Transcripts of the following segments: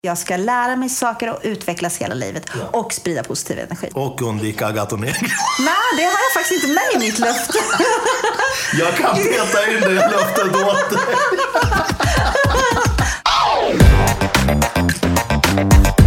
Jag ska lära mig saker och utvecklas hela livet och sprida positiv energi. Och undvika Agaton Negro. Nej, det har jag faktiskt inte med i mitt löfte. Jag kan peta in det löftet åt dig.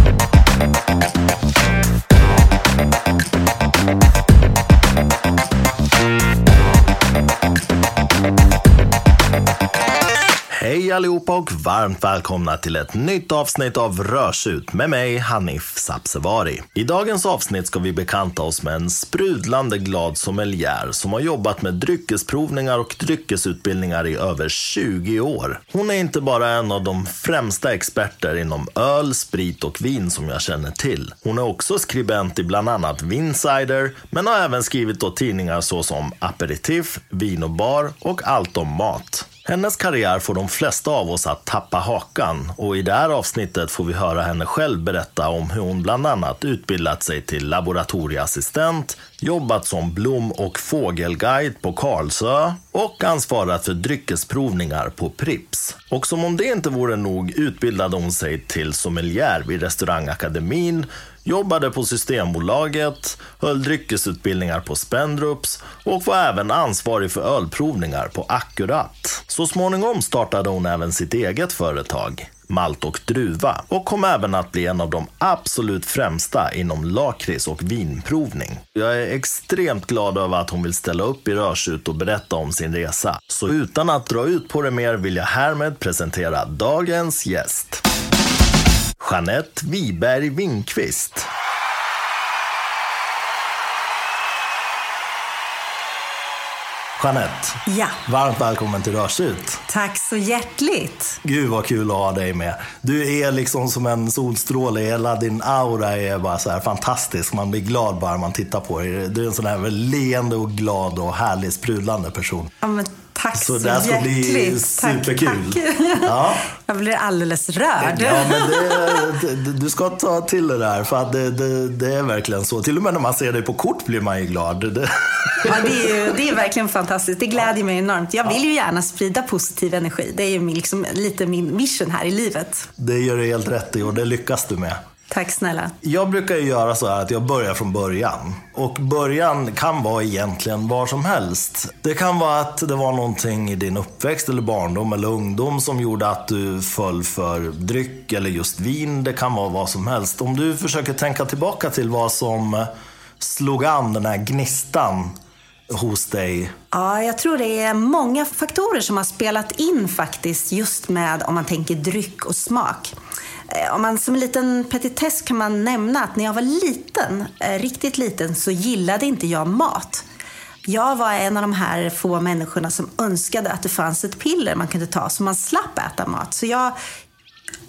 Hej allihopa och varmt välkomna till ett nytt avsnitt av Rörsut med mig Hanif Sabsevari. I dagens avsnitt ska vi bekanta oss med en sprudlande glad sommelier som har jobbat med dryckesprovningar och dryckesutbildningar i över 20 år. Hon är inte bara en av de främsta experter inom öl, sprit och vin som jag känner till. Hon är också skribent i bland annat Vinsider, men har även skrivit åt tidningar såsom Aperitif, Vin och Bar och Allt om mat. Hennes karriär får de flesta av oss att tappa hakan och i det här avsnittet får vi höra henne själv berätta om hur hon bland annat utbildat sig till laboratorieassistent, jobbat som blom och fågelguide på Karlsö och ansvarat för dryckesprovningar på Prips. Och som om det inte vore nog utbildade hon sig till sommelier vid restaurangakademin jobbade på Systembolaget, höll dryckesutbildningar på Spendrups och var även ansvarig för ölprovningar på Akkurat. Så småningom startade hon även sitt eget företag, Malt och Druva och kom även att bli en av de absolut främsta inom lakrits och vinprovning. Jag är extremt glad över att hon vill ställa upp i Rörsut och berätta om sin resa. Så utan att dra ut på det mer vill jag härmed presentera dagens gäst. Jeanette Wiberg Winqvist. Jeanette, Ja, varmt välkommen till Rörsut. tack så hjärtligt. Gud vad kul att ha dig med. Du är liksom som en solstråle. Hela din aura är bara så här fantastisk. Man blir glad bara man tittar på dig. Du är en sån här leende och glad och härlig sprudlande person. Ja, men tack så, Så det här ska bli superkul. Tack, tack. Ja. Jag blir alldeles rörd. Ja, men det, det, du ska ta till det där, för att det, det, det är verkligen så. Till och med när man ser dig på kort blir man ju glad. Det, Ja, det, är ju, det är verkligen fantastiskt. Det glädjer mig enormt. Jag vill ju gärna sprida positiv energi. Det är ju liksom, lite min mission här i livet. det gör du helt rätt i och det lyckas du med. Tack snälla. Jag brukar ju göra så här att jag börjar från början. Och början kan vara egentligen var som helst. Det kan vara att det var någonting i din uppväxt eller barndom eller ungdom som gjorde att du föll för dryck eller just vin. Det kan vara vad som helst. Om du försöker tänka tillbaka till vad som slog an den här gnistan hos dig. Ja, jag tror det är många faktorer som har spelat in faktiskt just med om man tänker dryck och smak. Eh, om man som en liten petitess kan man nämna att när jag var liten, eh, riktigt liten, så gillade inte jag mat. Jag var en av de här få människorna som önskade att det fanns ett piller man kunde ta så man slapp äta mat. Så jag,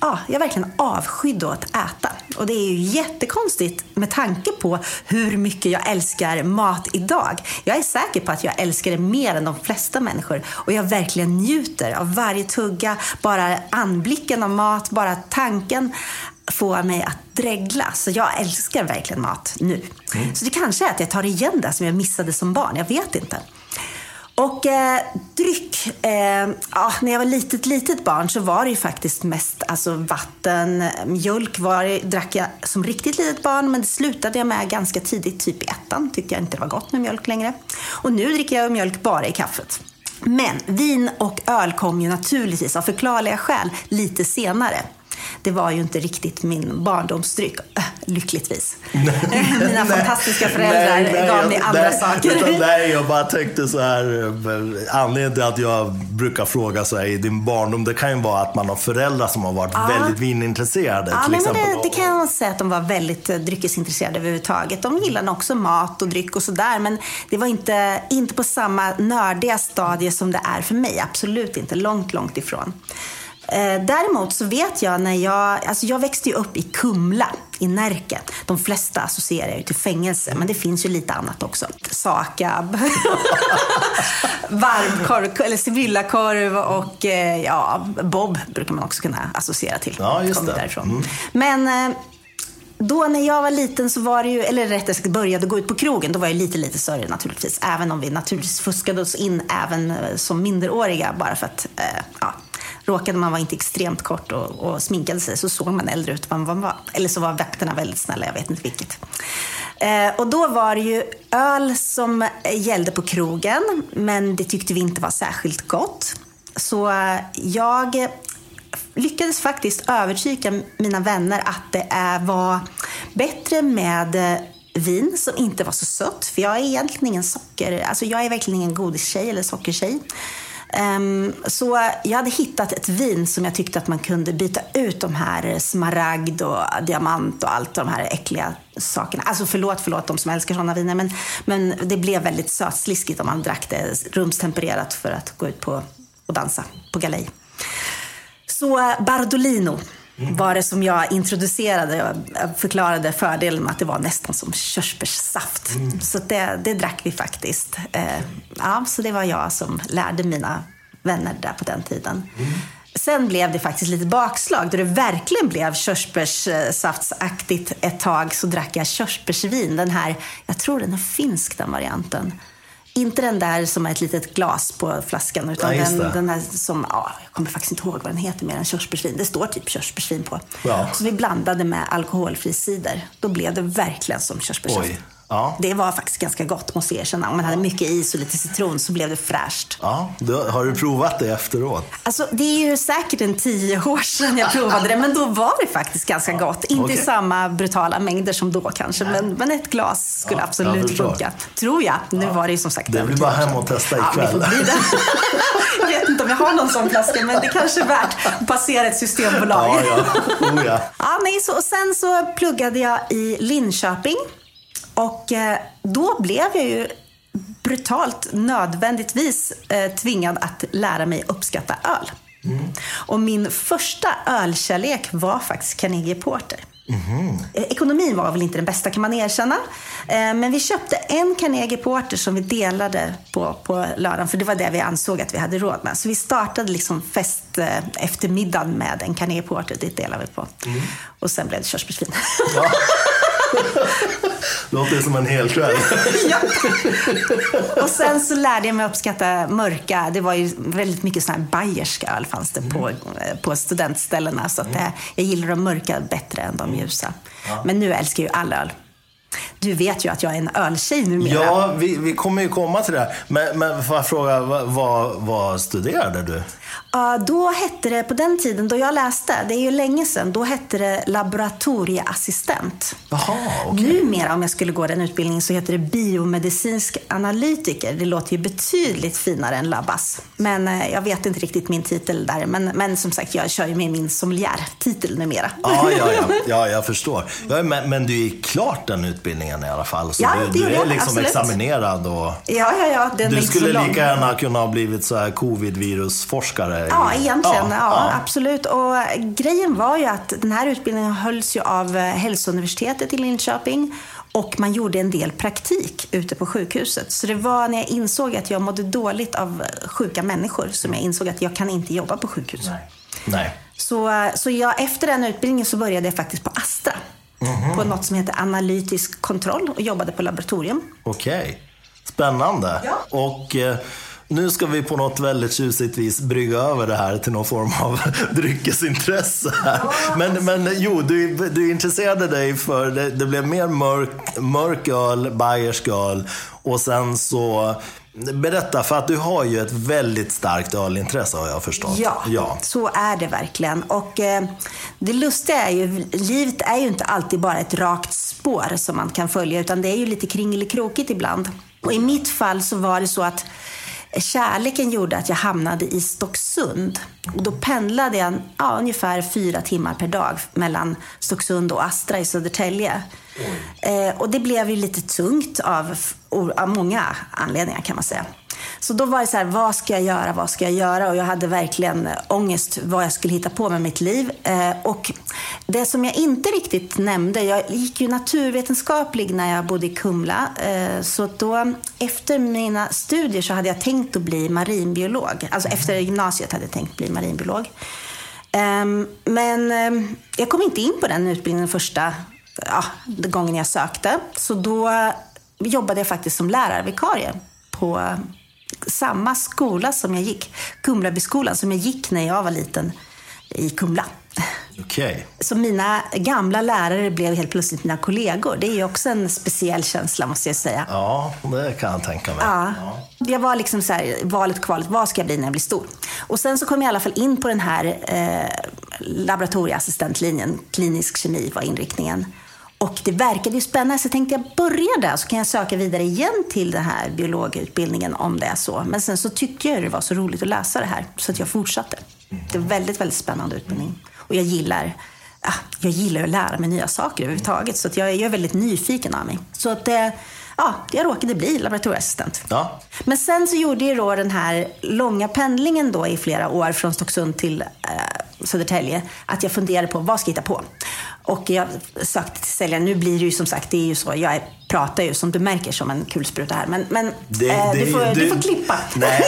ja, jag verkligen avskydde att äta. Och det är ju jättekonstigt med tanke på hur mycket jag älskar mat idag. Jag är säker på att jag älskar det mer än de flesta människor. Och jag verkligen njuter av varje tugga, bara anblicken av mat, bara tanken får mig att dregla. Så jag älskar verkligen mat nu. Så det kanske är att jag tar igen det som jag missade som barn. Jag vet inte. Och eh, dryck, eh, ja, när jag var litet, litet barn så var det ju faktiskt mest alltså, vatten, mjölk var, det- drack jag som riktigt litet barn men det slutade jag med ganska tidigt, typ i ettan. Tyckte jag inte det var gott med mjölk längre. Och nu dricker jag mjölk bara i kaffet. Men vin och öl kom ju naturligtvis av förklarliga skäl lite senare. Det var ju inte riktigt min barndomsdryck, äh, lyckligtvis. Mina fantastiska föräldrar gav mig andra nej, saker. Utan, nej, jag bara tänkte så här. Anledningen till att jag brukar fråga så här i din barndom, det kan ju vara att man har föräldrar som har varit väldigt vinintresserade. Ja, till nej, exempel. det, det kan jag säga att de var väldigt eh, dryckesintresserade överhuvudtaget. De gillade också mat och dryck och sådär. Men det var inte, inte på samma nördiga stadie som det är för mig. Absolut inte. Långt, långt ifrån. Eh, däremot så vet jag när jag, alltså jag växte ju upp i Kumla i Närke. De flesta associerar ju till fängelse, men det finns ju lite annat också. Sakab, varmkorv, eller Sibyllakorv och eh, ja, Bob brukar man också kunna associera till. Ja, just det. Därifrån. Men eh, då när jag var liten så var det ju, eller rättare sagt började gå ut på krogen, då var jag lite, lite större naturligtvis. Även om vi naturligtvis fuskade oss in även som minderåriga bara för att, eh, ja, råkade man vara inte extremt kort och, och sminkade sig så såg man äldre ut än vad man var. Eller så var vakterna väldigt snälla, jag vet inte vilket. Eh, och då var det ju öl som gällde på krogen, men det tyckte vi inte var särskilt gott. Så eh, jag lyckades faktiskt övertyga mina vänner att det var bättre med eh, vin som inte var så sött. För jag är egentligen ingen socker, alltså jag är verkligen ingen godistjej eller sockertjej. Um, så jag hade hittat ett vin som jag tyckte att man kunde byta ut de här smaragd och diamant och allt de här äckliga sakerna. Alltså förlåt, förlåt de som älskar sådana viner, men, men det blev väldigt sötsliskigt om man drack det rumstempererat för att gå ut på och dansa på galej. Så Bardolino var det som jag introducerade. Jag förklarade fördelen med att det var nästan som körsbärssaft. Mm. Så det, det drack vi faktiskt. Eh, ja, så det var jag som lärde mina vänner där på den tiden. Mm. Sen blev det faktiskt lite bakslag då det verkligen blev körsbärssaftsaktigt ett tag. Så drack jag körsbärsvin. Den här, jag tror den är finsk den varianten. Inte den där som är ett litet glas på flaskan, utan ja, den, den där som, ja, jag kommer faktiskt inte ihåg vad den heter mer än körsbärsvin. Det står typ körsbärsvin på. Ja. Så vi blandade med alkoholfri cider. Då blev det verkligen som körsbärssaft. Ja. Det var faktiskt ganska gott måste jag erkänna. Om man hade mycket is och lite citron så blev det fräscht. Ja, då, har du provat det efteråt? Alltså, det är ju säkert en tio år sedan jag provade det, men då var det faktiskt ganska ja. gott. Inte okay. i samma brutala mängder som då kanske, men, men ett glas skulle ja, absolut funka. Tror jag. Nu var det ju som sagt Det blir bara hem och testa ikväll. Ja, jag vet inte om jag har någon sån flaska, men det kanske är värt att passera ett systembolag. Ja, ja. Oh, ja. ja nej, så, och sen så pluggade jag i Linköping och eh, då blev jag ju brutalt nödvändigtvis eh, tvingad att lära mig uppskatta öl. Mm. Och min första ölkärlek var faktiskt Carnegie Porter. Mm. Ekonomin var väl inte den bästa kan man erkänna. Men vi köpte en Carnegie Porter som vi delade på, på lördagen, för det var det vi ansåg att vi hade råd med. Så vi startade liksom fest eftermiddagen med en Carnegie Porter, det delade vi på. Mm. Och sen blev det körsbärsvin. Ja. Låter som en hel kväll. ja. Och sen så lärde jag mig uppskatta mörka. Det var ju väldigt mycket sån här bayersk öl fanns det på, mm. på studentställena. Så att, mm. jag gillar de mörka bättre än de ljusa. Ja. Men nu älskar jag ju all öl. Du vet ju att jag är en öltjej numera. Ja, vi, vi kommer ju komma till det. Men, men får jag fråga, vad, vad studerade du? Uh, då hette det, på den tiden då jag läste, det är ju länge sedan, då hette det laboratorieassistent. Jaha, okay. Numera, om jag skulle gå den utbildningen, så heter det biomedicinsk analytiker. Det låter ju betydligt finare än labbas. Men uh, jag vet inte riktigt min titel där. Men, men som sagt, jag kör ju med min sommelier-titel numera. Ja, ja, ja, ja, jag förstår. Ja, men, men du är klart den utbildningen i alla fall. Så ja, du, du är det, liksom absolut. examinerad och... Ja, ja, ja. Den du skulle lika gärna kunna ha blivit så här covid-virusforskare Ja, egentligen. Ja, ja, absolut. Och grejen var ju att den här utbildningen hölls ju av eh, Hälsouniversitetet i Linköping. Och man gjorde en del praktik ute på sjukhuset. Så det var när jag insåg att jag mådde dåligt av sjuka människor som jag insåg att jag kan inte jobba på sjukhus. Nej. Nej. Så, så jag, efter den utbildningen så började jag faktiskt på Astra. Mm -hmm. På något som heter analytisk kontroll och jobbade på laboratorium. Okej. Okay. Spännande. Ja. Och... Nu ska vi på något väldigt tjusigt vis brygga över det här till någon form av dryckesintresse. Här. Men, men jo, du, du intresserade dig för, det, det blev mer mörk, mörk öl, bayersk öl och sen så Berätta, för att du har ju ett väldigt starkt ölintresse har jag förstått. Ja, ja. så är det verkligen. Och eh, det lustiga är ju, livet är ju inte alltid bara ett rakt spår som man kan följa, utan det är ju lite kringelikrokigt ibland. Och i mitt fall så var det så att kärleken gjorde att jag hamnade i Stocksund. Och då pendlade jag ja, ungefär fyra timmar per dag mellan Stocksund och Astra i Södertälje. Eh, och det blev ju lite tungt av, av många anledningar kan man säga. Så då var det så här, vad ska jag göra, vad ska jag göra? Och jag hade verkligen eh, ångest vad jag skulle hitta på med mitt liv. Eh, och det som jag inte riktigt nämnde, jag gick ju naturvetenskaplig när jag bodde i Kumla. Eh, så då, efter mina studier så hade jag tänkt att bli marinbiolog. Alltså efter gymnasiet hade jag tänkt bli marinbiolog. Ehm, men jag kom inte in på den utbildningen första ja, gången jag sökte. Så då jobbade jag faktiskt som lärarvikarie på samma skola som jag gick, Kumlabyskolan, som jag gick när jag var liten i Kumla. Okay. Så mina gamla lärare blev helt plötsligt mina kollegor. Det är ju också en speciell känsla måste jag säga. Ja, det kan jag tänka mig. Ja. ja. Jag var liksom så här, valet kvalet, vad ska jag bli när jag blir stor? Och sen så kom jag i alla fall in på den här eh, laboratorieassistentlinjen. Klinisk kemi var inriktningen. Och det verkade ju spännande, så tänkte jag börjar där så kan jag söka vidare igen till den här biologutbildningen om det är så. Men sen så tyckte jag det var så roligt att läsa det här så att jag fortsatte. Det är en väldigt, väldigt spännande utbildning. Och jag gillar, jag gillar att lära mig nya saker överhuvudtaget. Så att jag, jag är väldigt nyfiken av mig. Så att eh, ja, jag råkade bli laboratorieassistent. Ja. Men sen så gjorde jag då den här långa pendlingen då i flera år från Stocksund till eh, Södertälje. Att jag funderade på vad ska jag hitta på? Och jag sökte till säljaren. Nu blir det ju som sagt, det är ju så. Jag pratar ju som du märker som en kulspruta här. Men, men det, eh, det, du, får, det, du får klippa. Nej,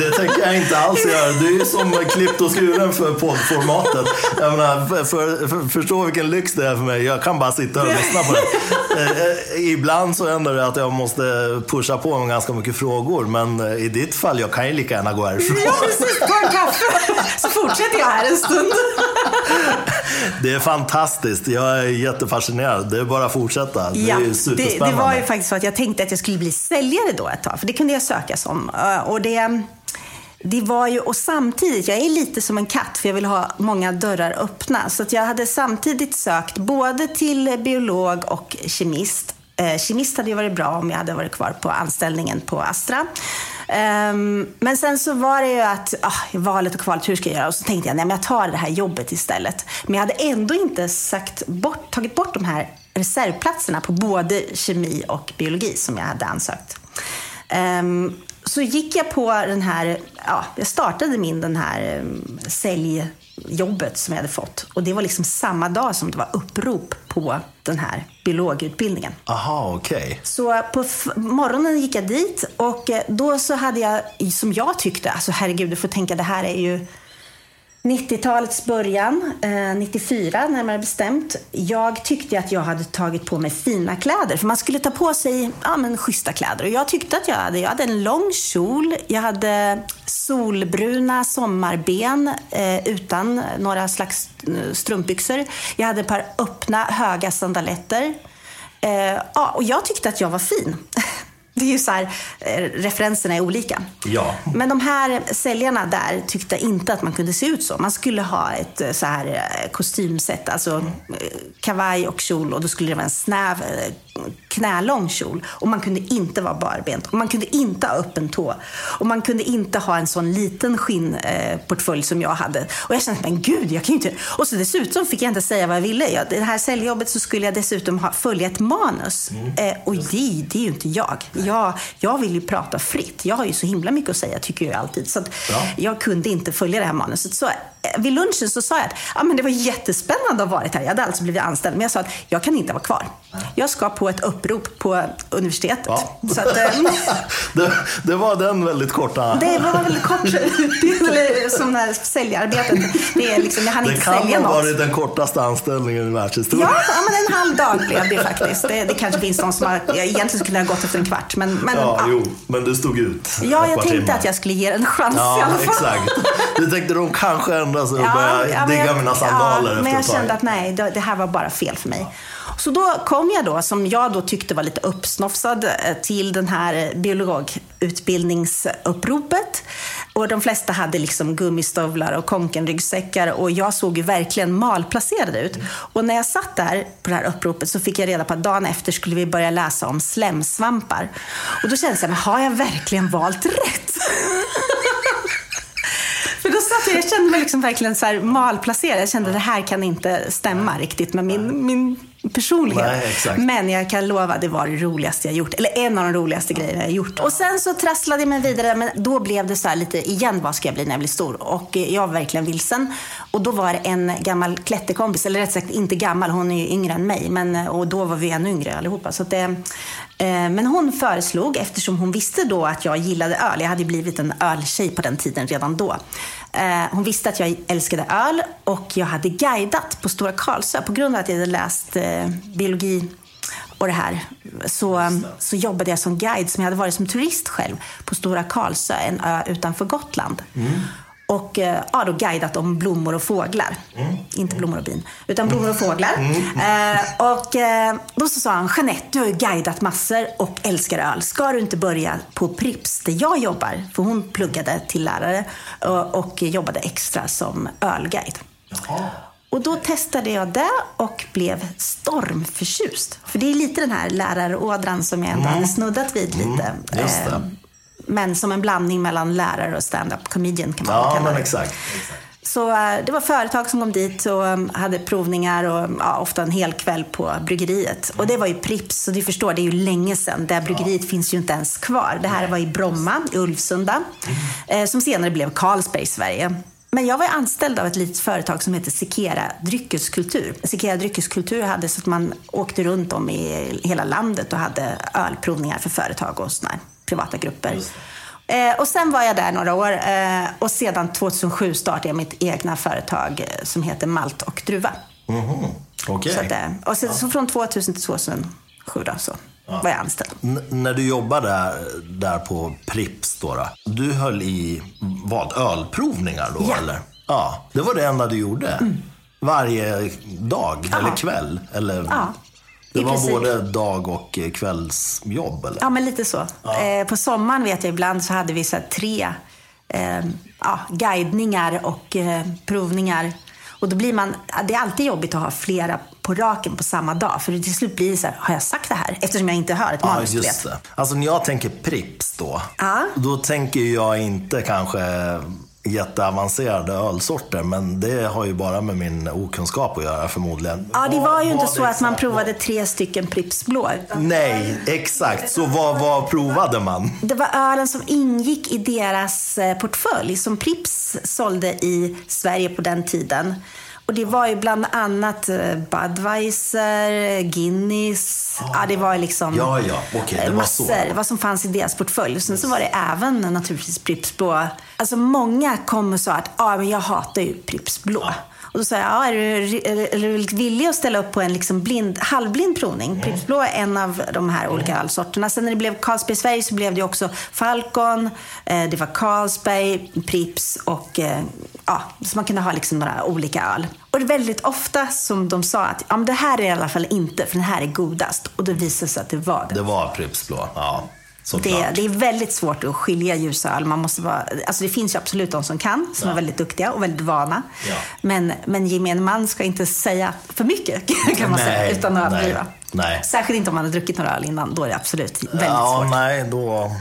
det tänker jag inte alls göra. Du är ju som klippt och skuren för poddformatet. Jag menar, för, för, för, förstå vilken lyx det är för mig. Jag kan bara sitta och lyssna på det. Eh, eh, ibland så händer det att jag måste pusha på med ganska mycket frågor. Men eh, i ditt fall, jag kan ju lika gärna gå härifrån. Ja, precis. Ta en kaffe. Så fortsätter jag här en stund. Det är fantastiskt. Jag är jättefascinerad. Det är bara att fortsätta. Det är superspännande. Det, det var ju faktiskt så att jag tänkte att jag skulle bli säljare då ett tag. För det kunde jag söka som. Och det... Det var ju, och samtidigt, jag är lite som en katt för jag vill ha många dörrar öppna. Så att jag hade samtidigt sökt både till biolog och kemist. Eh, kemist hade ju varit bra om jag hade varit kvar på anställningen på Astra. Um, men sen så var det ju att, ah, valet och kvalet, hur ska jag göra? Och så tänkte jag, nej men jag tar det här jobbet istället. Men jag hade ändå inte sagt bort, tagit bort de här reservplatserna på både kemi och biologi som jag hade ansökt. Um, så gick jag på den här, ja, jag startade min den här um, säljjobbet som jag hade fått. Och det var liksom samma dag som det var upprop på den här biologutbildningen. Aha, okej. Okay. Så på morgonen gick jag dit och eh, då så hade jag, som jag tyckte, alltså herregud, du får tänka det här är ju 90-talets början, eh, 94 närmare bestämt. Jag tyckte att jag hade tagit på mig fina kläder. För man skulle ta på sig ja, men, schyssta kläder. Och jag tyckte att jag hade, jag hade en lång kjol. Jag hade solbruna sommarben eh, utan några slags eh, strumpbyxor. Jag hade ett par öppna höga sandaletter. Eh, ja, och jag tyckte att jag var fin. Det är ju så här, eh, referenserna är olika. Ja. Men de här säljarna där tyckte inte att man kunde se ut så. Man skulle ha ett eh, så här eh, kostymsätt, alltså kavaj och kjol och då skulle det vara en snäv knälång kjol. Och man kunde inte vara barbent. Och man kunde inte ha öppen tå. Och man kunde inte ha en sån liten skinnportfölj som jag hade. Och jag kände, men gud, jag kan ju inte... Och så dessutom fick jag inte säga vad jag ville. I det här säljjobbet så skulle jag dessutom ha, följa ett manus. Mm. Eh, och det, det är ju inte jag. jag. Jag vill ju prata fritt. Jag har ju så himla mycket att säga, tycker jag alltid. Så jag kunde inte följa det här manuset. Så eh, vid lunchen så sa jag att ja, men det var jättespännande att ha varit här. Jag hade alltså blivit anställd. Men jag sa att jag kan inte vara kvar. Jag ska på ett upprop på universitetet. Ja. Så att, eh, det, det, var den väldigt korta... Det var väldigt kort utbildning, som här säljarbetet. Det, är liksom, jag hann det inte sälja något. Det kan ha varit den kortaste anställningen i världshistorien. Ja, ja, men en halv dag blev det faktiskt. Det, det kanske finns någon som har... Jag egentligen skulle ha gått efter en kvart. Men, men, ja, ja. Jo, men du stod ut. Ja, jag tänkte timmar. att jag skulle ge en chans ja, i alla fall. Exakt. Du tänkte de kanske ändrar sig och ja, börjar ja, digga jag, mina sandaler ja, Men jag kände att nej, det här var bara fel för mig. Så då kom jag då, som jag då tyckte var lite uppsnofsad, eh, till den här biologutbildningsuppropet. Och de flesta hade liksom gummistövlar och konkenryggsäckar och jag såg ju verkligen malplacerad ut. Och när jag satt där på det här uppropet så fick jag reda på att dagen efter skulle vi börja läsa om slemsvampar. Och då kände jag, men har jag verkligen valt rätt? För då satt jag, jag kände mig liksom verkligen så här malplacerad. Jag kände det här kan inte stämma riktigt med min, min personlighet. Nej, Men jag kan lova, det var det roligaste jag gjort. Eller en av de roligaste grejerna jag gjort. Och sen så trasslade jag mig vidare, men då blev det så här lite igen, vad ska jag bli när jag blir stor? Och jag var verkligen vilsen. Och då var det en gammal klätterkompis, eller rätt sagt inte gammal, hon är ju yngre än mig. Men, och då var vi ännu yngre allihopa. Så det, eh, men hon föreslog, eftersom hon visste då att jag gillade öl, jag hade blivit en öltjej på den tiden redan då. Eh, hon visste att jag älskade öl och jag hade guidat på Stora Karlsö på grund av att jag hade läst eh, biologi och det här så, så jobbade jag som guide som jag hade varit som turist själv på Stora Karlsö, en ö utanför Gotland. Och eh, ja, då guidat om blommor och fåglar. Inte blommor och bin, utan blommor och fåglar. Eh, och eh, då så sa han, Jeanette, du har ju guidat massor och älskar öl. Ska du inte börja på Prips där jag jobbar? För hon pluggade till lärare och, och jobbade extra som ölguide. Och då testade jag det och blev stormförtjust. För det är lite den här lärarådran som jag ändå hade snuddat vid lite. just det. Eh, Men som en blandning mellan lärare och stand-up comedian kan man Ja, kalla det. exakt. Så eh, det var företag som kom dit och um, hade provningar och ja, ofta en hel kväll på bryggeriet. Och det var ju Prips, så du förstår, det är ju länge sedan. Det här bryggeriet finns ju inte ens kvar. Det här var i Bromma, i Ulvsunda, eh, som senare blev Carlsberg i Sverige. Men jag var ju anställd av ett litet företag som heter Sikera Dryckeskultur. Sikera Dryckeskultur hade så att man åkte runt om i hela landet och hade ölprovningar för företag och såna här privata grupper. Eh, och sen var jag där några år eh, och sedan 2007 startade jag mitt egna företag eh, som heter Malt och Druva. Okej. Så att, eh, och sen, så från 2000 till 2007 då, så var jag anställd. N- när du jobbade där, där på Prips då, då, du höll i vad, ölprovningar då Ja. eller? Ja, det var det enda du gjorde? Varje dag eller kväll? Eller? Ja, Det i var princip. både dag och eh, kvällsjobb eller? Ja, men lite så. Eh, på sommaren vet jag ibland så hade vi så tre eh, ja, guidningar och eh, provningar. Och då blir man, ja, det är alltid jobbigt att ha flera på raken på samma dag. För till slut blir det så här, har jag sagt det här? Eftersom jag inte hör ett Ja, manus, du just det. Alltså när jag tänker Prips då, Ja. då tänker jag inte kanske jätteavancerade ölsorter, men det har ju bara med min okunskap att göra förmodligen. Ja, det var ju inte vad så att man provade tre stycken Pripps blå. Nej, exakt. Så vad, vad provade man? Det var ölen som ingick i deras eh, portfölj som Pripps sålde i Sverige på den tiden. Och det var ju bland annat eh, Budweiser, Guinness. Ja, det var liksom Ja, ja, okej, det eh, var så. massor. Vad som fanns i deras portfölj. Sen så var det även naturligtvis Pripps blå. Alltså många kom och sa att ah, men jag hatar ju Pripps blå. Och då sa jag, ja, är, du, är, du villig att ställa upp på en liksom blind, halvblind provning? Pripps blå är en av de här olika ölsorterna. Sen när det blev Carlsberg Sverige så blev det också Falcon, eh, det var Carlsberg, Pripps och eh, ja, så man kunde ha liksom några olika öl. Och det är väldigt ofta som de sa att ja, men det här är i alla fall inte, för den här är godast. Och då visade det sig att det var det. Det var Pripps blå, ja. Det, det är väldigt svårt att skilja ljusöl. Man måste vara, alltså det finns ju absolut de som kan, som Ja. är väldigt duktiga och väldigt vana. Ja. Men, men gemene man ska inte säga för mycket, kan man Nej, säga, utan att överdriva. Särskilt inte om man har druckit några öl innan. Då är det absolut väldigt ja, svårt. nej, då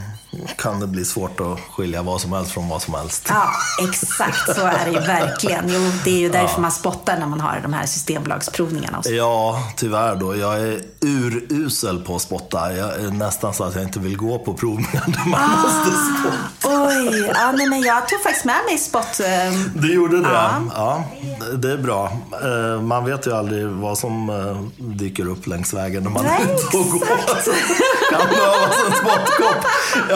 kan det bli svårt att skilja vad som helst från vad som helst. Ja, exakt så är det ju verkligen. Jo, det är ju därför man spottar när man har de här systembolagsprovningarna. Och så. Ja, tyvärr då. Jag är urusel på att spotta. Jag är nästan så att jag inte vill gå på provningar där man Ah. måste spotta. Oj, ja, nej, men jag tog faktiskt med mig spott. eh, Du gjorde det? Ja. Ja. det är bra. Eh, Man vet ju aldrig vad som eh, dyker upp längs vägen när man Nej, är ute och går. kan behövas en spottkopp.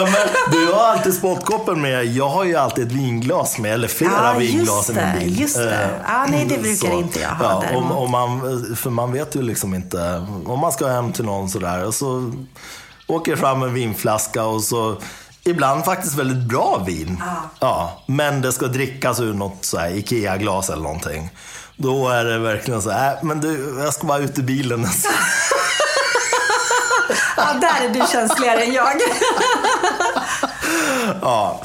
Ja, men du har alltid spottkoppen med. Jag har ju alltid ett vinglas med, eller flera Ja, vinglas just i min det, bil. just det. Eh, Ja, nej, det brukar så. inte jag ha Ja, om, om man, för man vet ju liksom inte. Om man ska hem till någon sådär och så åker fram en vinflaska och så Ibland faktiskt väldigt bra vin. Ja. men det ska drickas ur något så Ikea-glas eller någonting. Då är det verkligen så här, "Äh, men du, jag ska bara ut i bilen. Ja, där är du känsligare än jag. ja.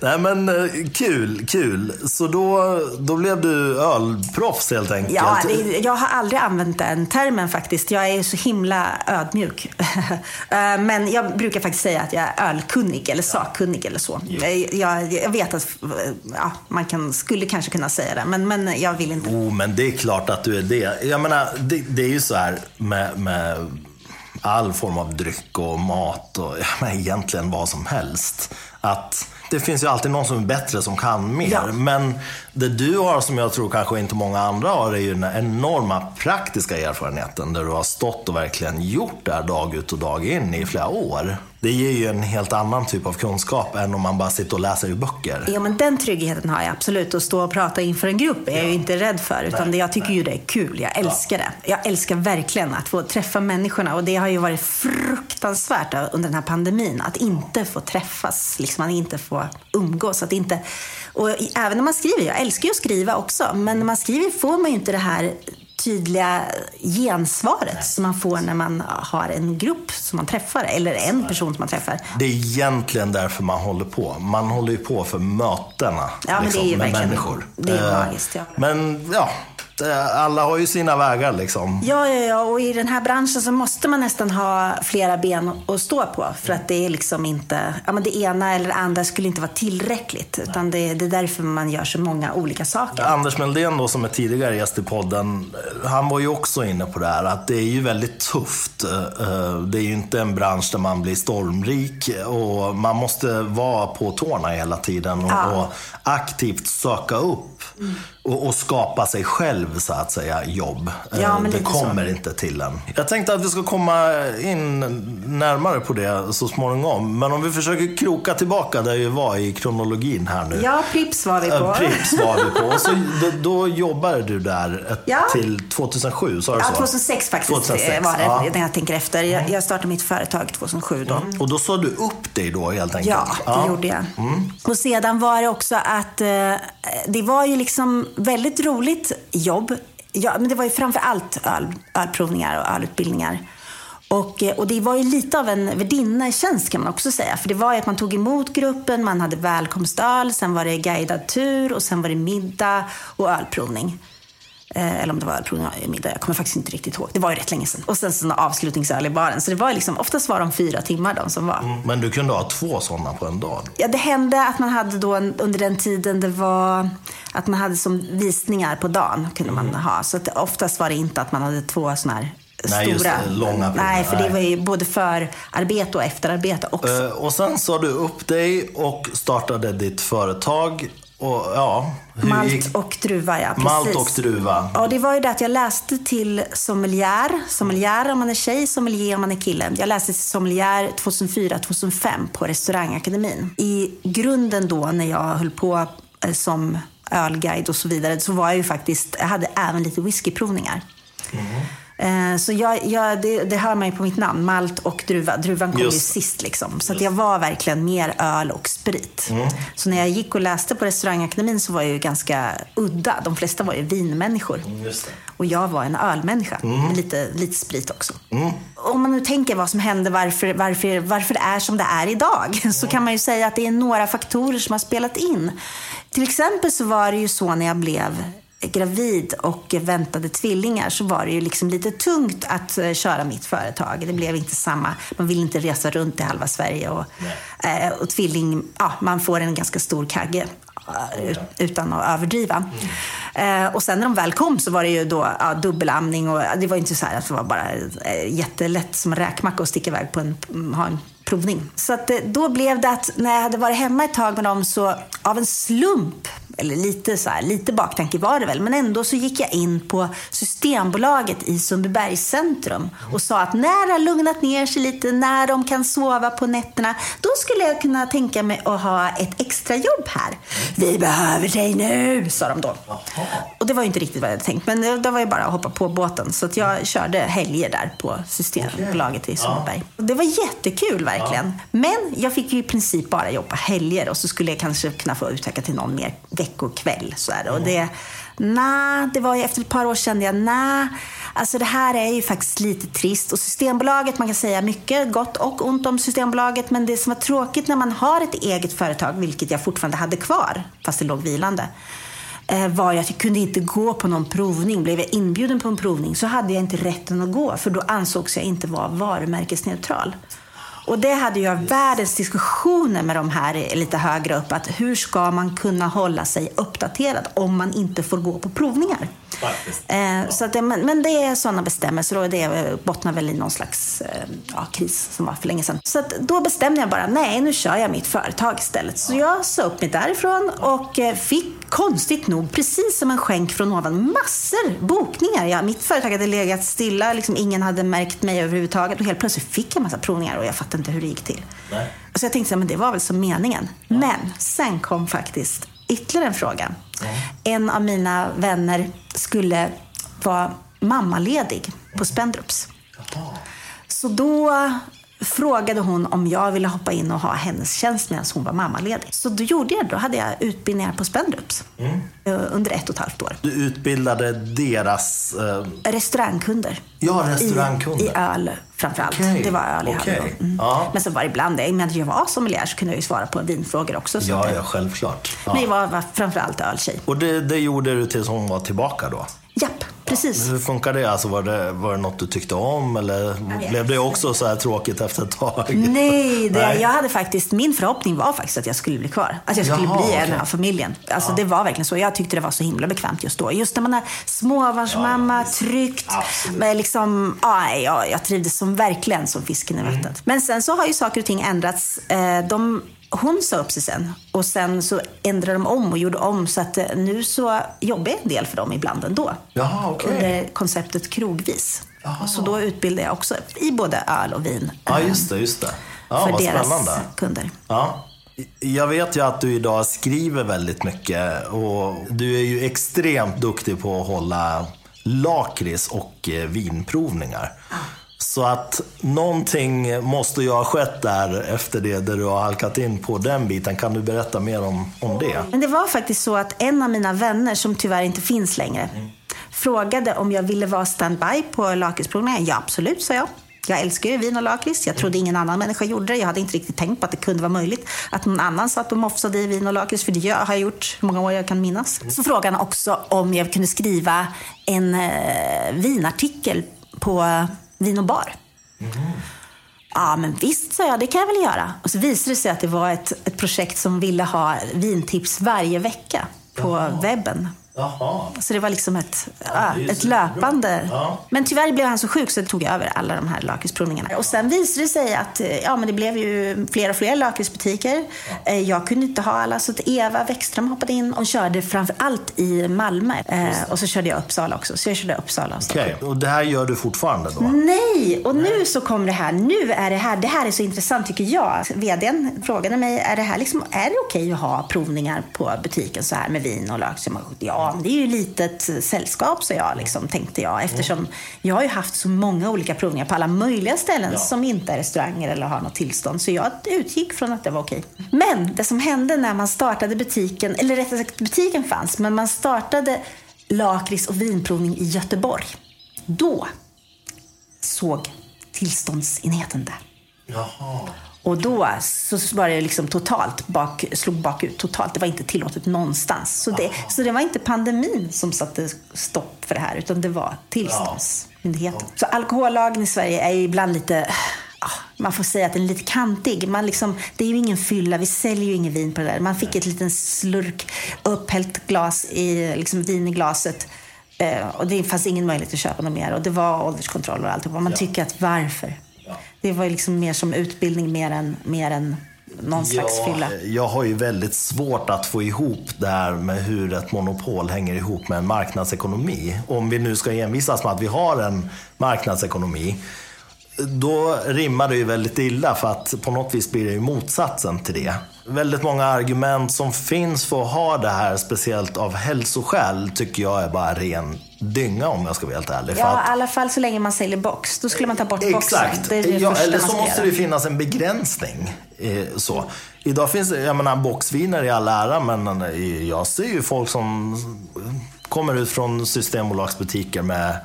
Nej men eh, kul, kul. Så då, då blev du ölproffs helt enkelt? Ja, det, jag har aldrig använt den termen faktiskt. Jag är så himla ödmjuk. Eh, Men jag brukar faktiskt säga att jag är ölkunnig eller sakkunnig eller så. Eh, Jag, jag vet att ja, man kan, skulle kanske kunna säga det, men, men jag vill inte. Oh, men det är klart att du är det. Jag menar, det, det är ju så här med, med all form av dryck och mat och ja, egentligen vad som helst. att det finns ju alltid någon som är bättre som kan mer. Ja. Men det du har som jag tror kanske inte många andra har är ju den enorma praktiska erfarenheten där du har stått och verkligen gjort det här dag ut och dag in i flera år. Det ger ju en helt annan typ av kunskap än om man bara sitter och läser i böcker. Ja, men den tryggheten har jag absolut. Att stå och prata inför en grupp är jag ju inte rädd för. Utan det, jag tycker ju det är kul. Jag älskar det. Jag älskar verkligen att få träffa människorna. Och det har ju varit fruktansvärt under den här pandemin. Att inte få träffas. Liksom att inte få umgås. Att inte... Och även när man skriver. Jag älskar ju att skriva också. Men när man skriver får man ju inte det här tydliga gensvaret som man får när man har en grupp som man träffar, eller en person som man träffar. Det är egentligen därför man håller på. Man håller ju på för mötena Ja, men liksom, det är ju med människor. det är Eh, magiskt, ja. Men ja, alla har ju sina vägar liksom. Ja, ja, ja, och i den här branschen så måste man nästan ha flera ben att stå på. För att det är liksom inte, ja men det ena eller det andra skulle inte vara tillräckligt. Utan det, det är därför man gör så många olika saker. Anders Meldén då, som är tidigare gäst i podden, eh, han var ju också inne på det här att det är ju väldigt tufft. Eh, Det är ju inte en bransch där man blir stormrik och man måste vara på tårna hela tiden och, Ja. och aktivt söka upp och, och skapa sig själv så att säga jobb. Eh, Ja, men det lite så. kommer inte till en. Jag tänkte att vi ska komma in närmare på det så småningom. Men om vi försöker kroka tillbaka där vi var i kronologin här nu. Ja, Prips var vi på. Ja, Pripps var vi på. Och så, då, då jobbade du där ett, Ja. till 2007, sa du Ja, så? 2006 faktiskt 2006, var det, ja. Mm. när jag tänker efter. Jag, jag startade mitt företag 2007 då. Och då sa du upp dig då helt enkelt? Ja, det gjorde jag. Mm. Och sedan var det också att eh, det var ju liksom väldigt roligt jobb. Ja, men det var ju framför allt öl, ölprovningar och ölutbildningar. Och, eh, och det var ju lite av en värdinnetjänst kan man också säga. För det var ju att man tog emot gruppen, man hade välkomstöl, sen var det guidad tur och sen var det middag och ölprovning. Eh, eller om det var ölprovning och middag, jag kommer faktiskt inte riktigt ihåg. Det var ju rätt länge sedan. Och sen såna avslutningsöl i baren. Så det var liksom, oftast var de fyra timmar de som var. Men du kunde ha två sådana på en dag? Ja, det hände att man hade då en, under den tiden det var att man hade som visningar på dagen kunde man ha. Så att oftast var det inte att man hade två sådana här Nej, just stora. det, långa. Nej, för det var ju både förarbete och efterarbete också. Eh, och sen sa du upp dig och startade ditt företag. Och ja, hur Malt och druva, ja. Precis. Malt och druva. Ja, det var ju det att jag läste till sommelier. Sommelier om man är tjej, sommelier om man är kille. Jag läste till sommelier 2004-2005 på restaurangakademin. I grunden då när jag höll på eh, som ölguide och så vidare så var jag ju faktiskt, jag hade även lite whiskyprovningar. Eh, Så jag, jag, det, det hör man ju på mitt namn, malt och druva. Druvan kom ju Just. sist liksom. Så att jag var verkligen mer öl och sprit. Mm. Så när jag gick och läste på restaurangakademin så var jag ju ganska udda. De flesta var ju vinmänniskor. Det. Och jag var en ölmänniska med lite, lite sprit också. Om man nu tänker vad som hände, varför, varför, varför det är som det är idag, så kan man ju säga att det är några faktorer som har spelat in. Till exempel så var det ju så när jag blev gravid och väntade tvillingar så var det ju liksom lite tungt att eh, köra mitt företag. Det blev inte samma, man vill inte resa runt i halva Sverige och, eh, och tvilling, ja, man får en ganska stor kagge eh, ut- utan att överdriva. Eh, och sen när de väl kom så var det ju då ja, dubbelamning och det var inte så här att det var bara jättelätt som en räkmacka att sticka iväg på en, ha en provning. Så att, då blev det att när jag hade varit hemma ett tag med dem så av en slump eller lite, så här, lite baktanke var det väl, men ändå så gick jag in på Systembolaget i Sundbybergs centrum och sa att när det har lugnat ner sig lite, när de kan sova på nätterna, då skulle jag kunna tänka mig att ha ett extrajobb här. Vi behöver dig nu, sa de då. Och det var ju inte riktigt vad jag hade tänkt, men det, var ju bara att hoppa på båten. Så att jag körde helger där på Systembolaget i Sundbyberg. Och Det var jättekul verkligen. Men jag fick ju i princip bara jobba helger och så skulle jag kanske kunna få utöka till någon mer veckokväll. Så här. Och det, nah, det var efter ett par år kände jag, nah, alltså det här är ju faktiskt lite trist. Och Systembolaget, man kan säga mycket gott och ont om Systembolaget, men det som var tråkigt när man har ett eget företag, vilket jag fortfarande hade kvar, fast det låg vilande, eh, var att jag kunde inte gå på någon provning. Blev jag inbjuden på en provning så hade jag inte rätten att gå för då ansågs jag inte vara varumärkesneutral. Och det hade jag världens diskussioner med de här lite högre upp. Att hur ska man kunna hålla sig uppdaterad om man inte får gå på provningar? Eh, så att det, men, men, det är sådana bestämmelser och det bottnar väl i någon slags eh, ja, kris som var för länge sedan. Så att då bestämde jag bara, nej nu kör jag mitt företag istället. Så jag sa upp mig därifrån och eh, fick konstigt nog, precis som en skänk från ovan, massor bokningar. Ja, mitt företag hade legat stilla, liksom, ingen hade märkt mig överhuvudtaget och helt plötsligt fick jag massa provningar och jag fattade inte hur det gick till. Nej. Så jag tänkte, men det var väl som meningen. Ja. Men sen kom faktiskt ytterligare en fråga. Ja. En av mina vänner skulle vara mammaledig på Spendrups. Så då frågade hon om jag ville hoppa in och ha hennes tjänst medan hon var mammaledig. Så då gjorde jag det. Då hade jag utbildningar på Spendrups mm. under ett och ett halvt år. Du utbildade deras... Eh... Restaurangkunder. Ja, restaurangkunder. I, I öl framförallt. Okay. Det var öl jag okay. hade mm. ja. Men så var det ibland, i och med att jag var sommelier så kunde jag ju svara på vinfrågor också. ja, ja, självklart. Ja. Men jag var, var framförallt öltjej. Och det, det gjorde du tills hon var tillbaka då? Japp. Precis. Hur funkar det? Alltså, var, det var det något du tyckte om eller blev det också så här tråkigt efter ett tag? Nej, det, Nej. jag hade faktiskt, min förhoppning var faktiskt att jag skulle bli kvar. Att jag skulle Jaha, bli en av familjen. Alltså, ja. Det var verkligen så. Jag tyckte det var så himla bekvämt just då. Just när man är småbarnsmamma, ja, tryggt. Med liksom, ja, jag, jag trivdes som, verkligen som fisken i vattnet. Mm. Men sen så har ju saker och ting ändrats. Eh, de hon sa upp sig sen och sen så ändrade de om och gjorde om så att eh, nu så jobbar jag en del för dem ibland ändå. Jaha, okay. Under konceptet krogvis. Jaha. Så då utbildar jag också i både öl och vin. Ja, just det. Just det. Ja, för deras spännande. kunder. Ja. Jag vet ju att du idag skriver väldigt mycket och du är ju extremt duktig på att hålla lakrits och eh, vinprovningar. Så att någonting måste ju ha skett där efter det, där du har halkat in på den biten. Kan du berätta mer om, om det? Men det var faktiskt så att en av mina vänner, som tyvärr inte finns längre, mm. frågade om jag ville vara standby på lakritsprovningen. Ja, absolut, sa jag. Jag älskar ju vin och lakrits. Jag trodde ingen annan människa gjorde det. Jag hade inte riktigt tänkt på att det kunde vara möjligt att någon annan satt och mofsade i vin och lakrits. För det har jag gjort hur många år jag kan minnas. Så frågade han också om jag kunde skriva en eh, vinartikel på Vin och bar. Mm. Ja, men visst, sa jag, det kan jag väl göra. Och så visade det sig att det var ett, ett projekt som ville ha vintips varje vecka på Jaha. webben. Jaha. Så det var liksom ett, ja, ett löpande. Ja. Men tyvärr blev han så sjuk så det tog över alla de här lakritsprovningarna. Och sen visade det sig att ja, men det blev ju fler och fler lakritsbutiker. Ja. Eh, jag kunde inte ha alla så att Eva Wäckström hoppade in och körde framför allt i Malmö. Eh, och så körde jag Uppsala också. Så jag körde Uppsala och Okej, okay. och det här gör du fortfarande då? Nej, och nu så kommer det här. Nu är det här, det här är så intressant tycker jag. VDn frågade mig, är det här liksom, är det okej okay att ha provningar på butiken så här med vin och lök? Ja, det är ju litet sällskap, så jag, liksom, tänkte jag. Eftersom jag har ju haft så många olika provningar på alla möjliga ställen ja. som inte är restauranger eller har något tillstånd. Så jag utgick från att det var okej. Men det som hände när man startade butiken, eller rättare sagt butiken fanns, men man startade lakrits och vinprovning i Göteborg. Då såg tillståndsenheten där. Jaha. Och då så var det liksom totalt bak, slog bakut totalt. Det var inte tillåtet någonstans. Så det, så det var inte pandemin som satte stopp för det här, utan det var tillståndsmyndigheten. Så alkohollagen i Sverige är ibland lite man får säga att den är lite kantig. Man liksom, det är ju ingen fylla, vi säljer ju ingen vin på det där. Man fick ett litet slurk upphällt glas i, liksom vin i glaset. Eh, och det fanns ingen möjlighet att köpa något mer. Och det var ålderskontroll och allt. Och man tycker att varför? Det var liksom mer som utbildning mer än, mer än någon slags ja, fylla. Jag har ju väldigt svårt att få ihop det här med hur ett monopol hänger ihop med en marknadsekonomi. Om vi nu ska envisas med att vi har en marknadsekonomi då rimmar det ju väldigt illa för att på något vis blir det ju motsatsen till det. Väldigt många argument som finns för att ha det här, speciellt av hälsoskäl, tycker jag är bara ren dynga om jag ska vara helt ärlig. Ja, i alla fall så länge man säljer box. Då skulle man ta bort Exakt. boxen. Exakt. Ja, eller så måste det finnas en begränsning. Eh, så. Idag finns jag menar boxviner i all ära, men eh, jag ser ju folk som kommer ut från Systembolagsbutiker med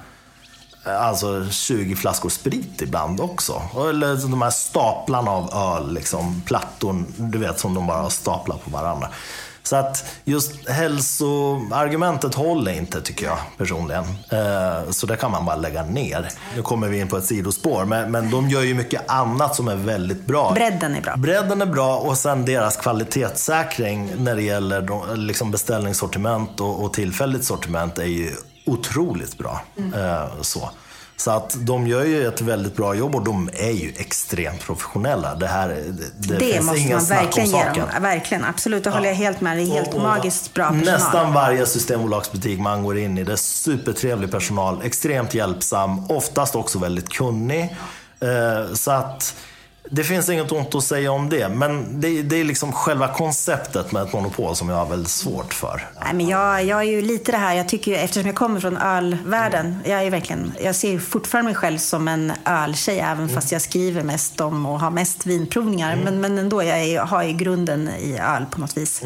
alltså 20 flaskor sprit ibland också. Eller de här staplarna av öl, liksom, plattor, du vet som de bara staplar på varandra. Så att just hälsoargumentet håller inte tycker jag personligen. Eh, så det kan man bara lägga ner. Nu kommer vi in på ett sidospår, men, men de gör ju mycket annat som är väldigt bra. Bredden är bra. Bredden är bra och sen deras kvalitetssäkring när det gäller liksom beställningssortiment och, och tillfälligt sortiment är ju otroligt bra. Mm. Så. Så att de gör ju ett väldigt bra jobb och de är ju extremt professionella. Det här, det, det, det finns måste man verkligen ge dem. Verkligen, absolut. Det ja. håller jag helt med. Är helt och, och magiskt bra personal. Nästan varje systembolagsbutik man går in i, det är supertrevlig personal. Extremt hjälpsam, oftast också väldigt kunnig. Eh, så att det finns inget ont att säga om det, men det, det, är liksom själva konceptet med ett monopol som jag har väldigt svårt för. Nej, men jag, jag är ju lite det här, jag tycker eftersom jag kommer från ölvärlden, mm. jag, är verkligen, jag ser fortfarande mig själv som en öltjej, även mm. fast jag skriver mest om och har mest vinprovningar. Mm. Men, men ändå, jag är, har ju grunden i öl på något vis.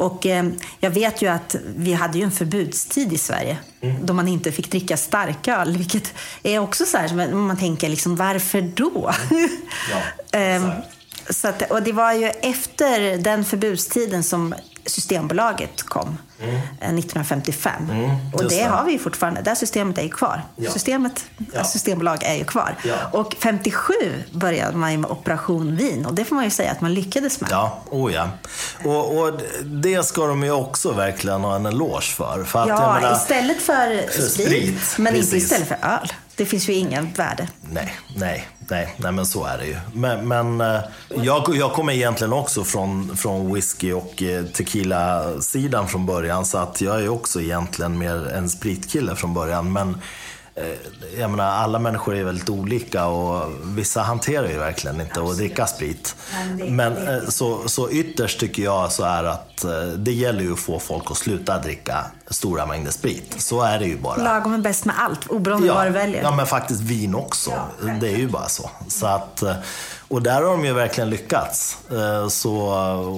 Och eh, jag vet ju att vi hade ju en förbudstid i Sverige mm. då man inte fick dricka starköl. Vilket är också så här, man tänker liksom, varför då? Ja, eh, så att, och det var ju efter den förbudstiden som Systembolaget kom. Mm. 1955. Mm, och det har vi fortfarande. Det systemet är ju kvar. Ja. Systemet, ja. Systembolag är ju kvar. Ja. Och 57 började man med Operation Vin och det får man ju säga att man lyckades med. Ja, oh ja. Och, och det ska de ju också verkligen ha en eloge för. för att, ja, menar, istället för, för sprit, sprit, men precis. inte istället för öl. Det finns ju ingen värde. Nej, nej, nej, nej men så är det ju. Men, men eh, jag, jag kommer egentligen också från, från whisky och eh, tequila-sidan från början. Så att jag är också egentligen mer en spritkille från början. Men jag menar, alla människor är väldigt olika och vissa hanterar ju verkligen inte att dricka sprit. Men eh, så, så ytterst tycker jag så är att eh, det gäller ju att få folk att sluta dricka stora mängder sprit. Så är det ju bara. Lagom är bäst med allt, oberoende ja, vad du väljer. Ja, men faktiskt vin också. Ja, det är ju bara så. så att, och där har de ju verkligen lyckats. Eh, så,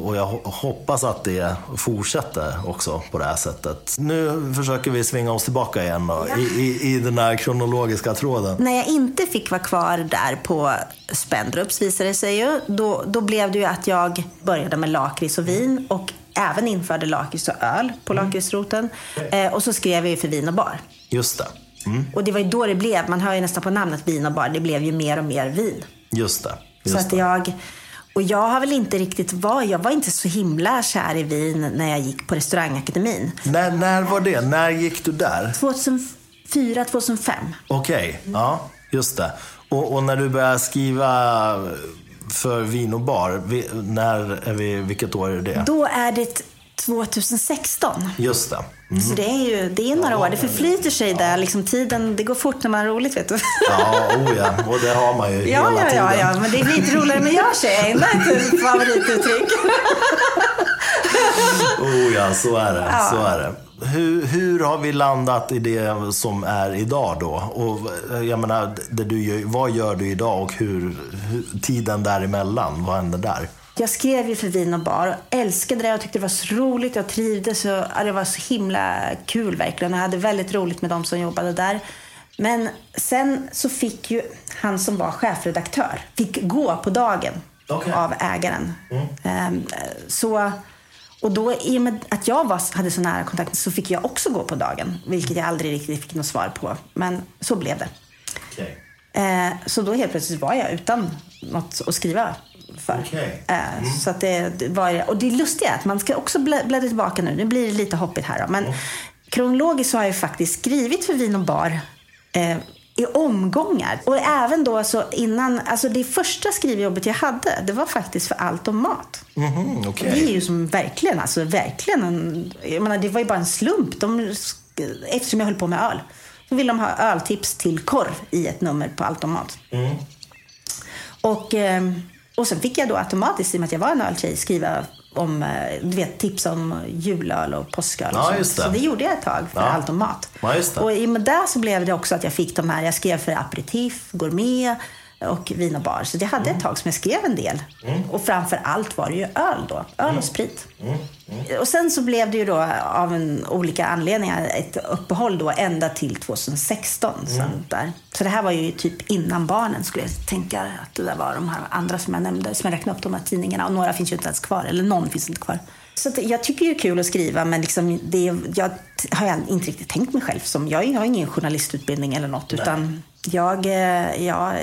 och jag hoppas att det fortsätter också på det här sättet. Nu försöker vi svinga oss tillbaka igen då, ja. i, i, i den här kronologiska tråden. När jag inte fick vara kvar där på Spendrups visade det sig ju, då, då blev det ju att jag började med lakrits och vin och även införde lakrits och öl på mm. lakritsroten. Eh, och så skrev jag ju för vin och bar. Just det. Mm. Och det var ju då det blev, man hör ju nästan på namnet vin och bar, det blev ju mer och mer vin. Just det. Så att jag, och jag har väl inte riktigt var, jag var inte så himla kär i vin när jag gick på restaurangakademin. När, när var det? När gick du där? 2004, 2005. Okej, okay. ja, just det. Och, och, när du började skriva för vin och bar, när är vi, vilket år är det? Då är det 2016. Just det. Mm. Så det är ju det är några år. Det förflyter sig där. Liksom tiden, det går fort när man har roligt, vet du. Ja, oh ja. Och det har man ju ja, hela ja, tiden. Ja, ja, men det blir lite roligare med jag tjej. Det är ett favorituttryck. oh ja, så är det. Ja. Så är det. Hur, hur har vi landat i det som är idag då? Och jag menar, det du gör, vad gör du idag och hur, hur tiden däremellan, vad händer där? Jag skrev ju för Vin och bar och älskade det. Jag tyckte det var så roligt. Jag trivdes. Och, det var så himla kul verkligen. Jag hade väldigt roligt med de som jobbade där. Men sen så fick ju han som var chefredaktör fick gå på dagen okay. av ägaren. Mm. Um, så, och då i och med att jag var, hade så nära kontakt så fick jag också gå på dagen. Vilket jag aldrig riktigt fick något svar på. Men så blev det. Okay. Uh, så då helt plötsligt var jag utan något att skriva för. Okay. Eh, mm. Så att det, var, och det lustiga är att man ska också bläddra tillbaka nu. Nu blir det lite hoppigt här då. Men mm. kronologiskt så har jag faktiskt skrivit för Vin och Bar eh, i omgångar. Och även då så innan, alltså det första skrivjobbet jag hade, det var faktiskt för allt om mat. Mm, okay. Det är ju som verkligen, alltså verkligen en, jag menar det var ju bara en slump. De, eftersom jag höll på med öl. Så ville de ha öltips till korv i ett nummer på allt om mat. Mm. Och eh, och sen fick jag då automatiskt, i och med att jag var en öltjej, skriva om, eh, du vet, tips om julöl och påsköl. Ja, det. Så det gjorde jag ett tag för ja. allt om mat. Ja, och i och med det så blev det också att jag fick de här, jag skrev för aperitif, gourmet, och vin och bar. Så jag hade ett mm. tag som jag skrev en del. Mm. Och framför allt var det ju öl då. Öl mm. och sprit. Mm. Mm. Och sen så blev det ju då av en, olika anledningar ett uppehåll då ända till 2016. Mm. där. Så det här var ju typ innan barnen skulle jag tänka att det där var de här andra som jag nämnde, som jag räknade upp, de här tidningarna. Och några finns ju inte ens kvar, eller någon finns inte kvar. Så jag tycker det är kul att skriva, men liksom det, jag har inte riktigt tänkt mig själv som... Jag har ingen journalistutbildning eller något, Nej. utan jag, eh, jag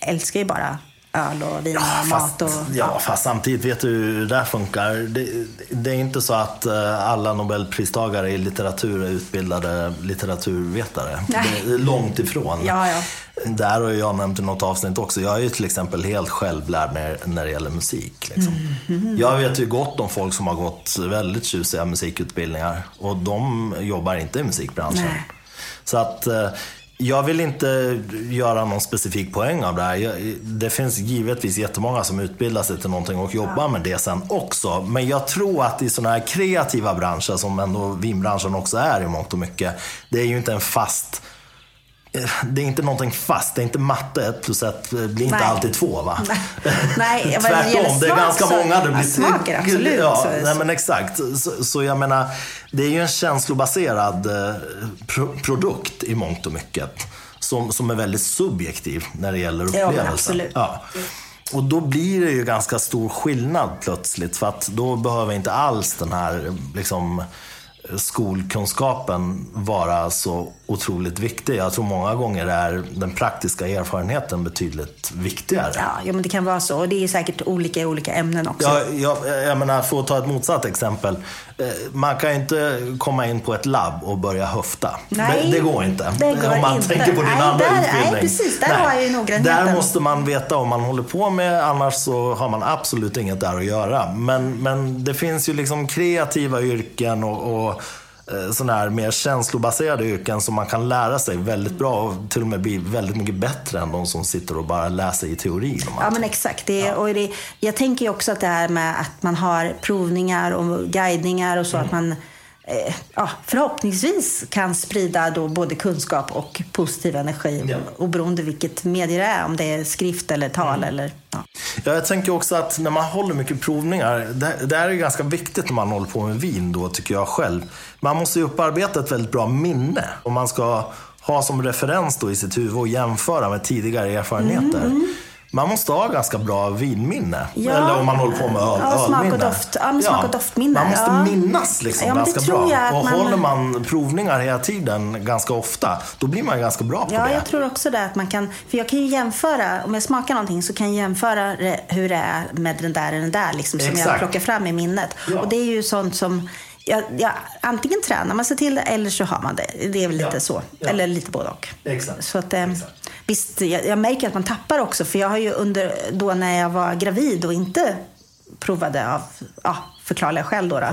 älskar ju bara öl och vin ja, och mat. Och, ja, fast samtidigt vet du hur det där funkar. Det, det, är inte så att uh, alla nobelpristagare i litteratur är utbildade litteraturvetare. Nej. Det är långt ifrån. Ja, ja. Där har jag nämnt i något avsnitt också. Jag är ju till exempel helt självlärd när, när det gäller musik. Liksom. Mm. Mm. Jag vet ju gott om folk som har gått väldigt tjusiga musikutbildningar och de jobbar inte i musikbranschen. Nej. Så att uh, jag vill inte göra någon specifik poäng av det här. Det finns givetvis jättemånga som utbildar sig till någonting och jobbar med det sen också. Men jag tror att i sådana här kreativa branscher, som ändå vinbranschen också är i mångt och mycket, det är ju inte en fast det är inte någonting fast. Det är inte matte. Ett plus ett blir inte nej. alltid två va? Nej, Tvärtom. Det, är ganska så, många. Det blir smaker, absolut. Ja, nej, men exakt. Så, så, jag menar, det är ju en känslobaserad eh, pro produkt i mångt och mycket. Som, som är väldigt subjektiv när det gäller upplevelsen. Ja. Och då blir det ju ganska stor skillnad plötsligt. För att då behöver inte alls den här liksom, skolkunskapen vara så otroligt viktig. Jag tror många gånger är den praktiska erfarenheten betydligt viktigare. Ja, ja men det kan vara så. Och det är säkert olika i olika ämnen också. Ja, jag, jag menar, för att ta ett motsatt exempel. Eh, man kan ju inte komma in på ett labb och börja höfta. Nej, det, det går inte. Det går om man inte. tänker på din nej, andra där, utbildning. Nej, precis. Där nej. har jag ju noggrannheten. Där måste man veta vad man håller på med. Annars så har man absolut inget där att göra. Men, men det finns ju liksom kreativa yrken och, och sådana här mer känslobaserade yrken som man kan lära sig väldigt bra och till och med bli väldigt mycket bättre än de som sitter och bara läser i teorin. Ja men exakt. Det, ja. och det, jag tänker ju också att det här med att man har provningar och guidningar och så mm. att man eh, ja, förhoppningsvis kan sprida då både kunskap och positiv energi ja. oberoende vilket medie det är, om det är skrift eller tal. Mm. Eller, ja. ja, jag tänker också att när man håller mycket provningar, det, det är ganska viktigt när man håller på med vin då, tycker jag själv. Man måste ju upparbeta ett väldigt bra minne om man ska ha som referens då i sitt huvud och jämföra med tidigare erfarenheter. Mm. Man måste ha ganska bra vinminne. Ja. Eller om man håller på med öl, ja, smak och doft. Ja, men smak och doftminne. Man måste ja. minnas liksom ganska bra. Och man... håller man provningar hela tiden ganska ofta, då blir man ganska bra på ja, det. Ja, jag tror också det. Att man kan, för jag kan ju jämföra, om jag smakar någonting så kan jag jämföra hur det är med den där och den där liksom, som jag plockar fram i minnet. Och det är ju sånt som Ja, ja, antingen tränar man sig till det eller så har man det. Det är väl lite ja, så. Ja. Eller lite både och. Exakt. Så att, eh, Exakt. Visst, jag, jag, märker att man tappar också. För jag har ju under, då när jag var gravid och inte provade av ja, förklarliga skäl då, då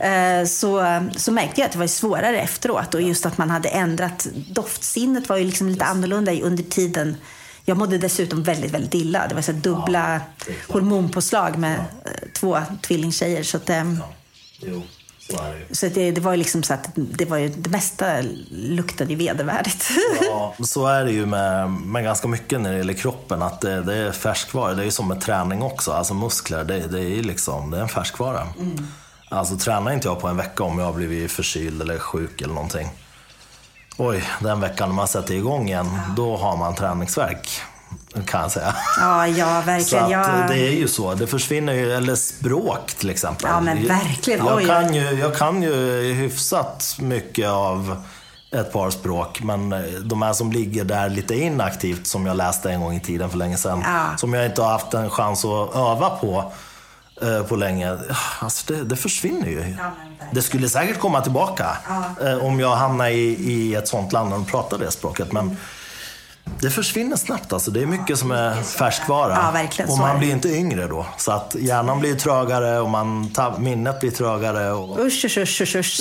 ja. eh, så, så märkte jag att det var svårare efteråt. Och just att man hade ändrat doftsinnet var ju liksom lite annorlunda under tiden. Jag mådde dessutom väldigt, väldigt illa. Det var så dubbla ja, hormonpåslag med ja. Eh, två tvillingtjejer. Så att, eh, jo. Så det, det var ju liksom så att det, var ju, det mesta luktade ju vedervärdigt. Ja, så är det ju med, med ganska mycket när det gäller kroppen. Att det, det är färskvara. Det är ju som med träning också. Alltså muskler, det, det är liksom, det är en färskvara. Mm. Alltså tränar inte jag på en vecka om jag har blivit förkyld eller sjuk eller någonting. Oj, den veckan när man sätter igång igen, ja. då har man träningsverk kan jag säga. Ja, ja verkligen. Så jag... Det är ju så. Det försvinner ju, eller språk till exempel. Ja, men verkligen. Jag, kan ju, jag kan ju hyfsat mycket av ett par språk, men de här som ligger där lite inaktivt, som jag läste en gång i tiden för länge sedan, ja. som jag inte har haft en chans att öva på eh, på länge. Alltså det, det försvinner ju. Ja, det skulle säkert komma tillbaka ja. eh, om jag hamnar i, i ett sånt land och pratar det språket. Men det försvinner snabbt alltså. Det är mycket som är färskvara. Ja. Och man blir inte yngre då. Så att hjärnan blir trögare och man minnet blir trögare. Och... Usch, usch, usch, usch.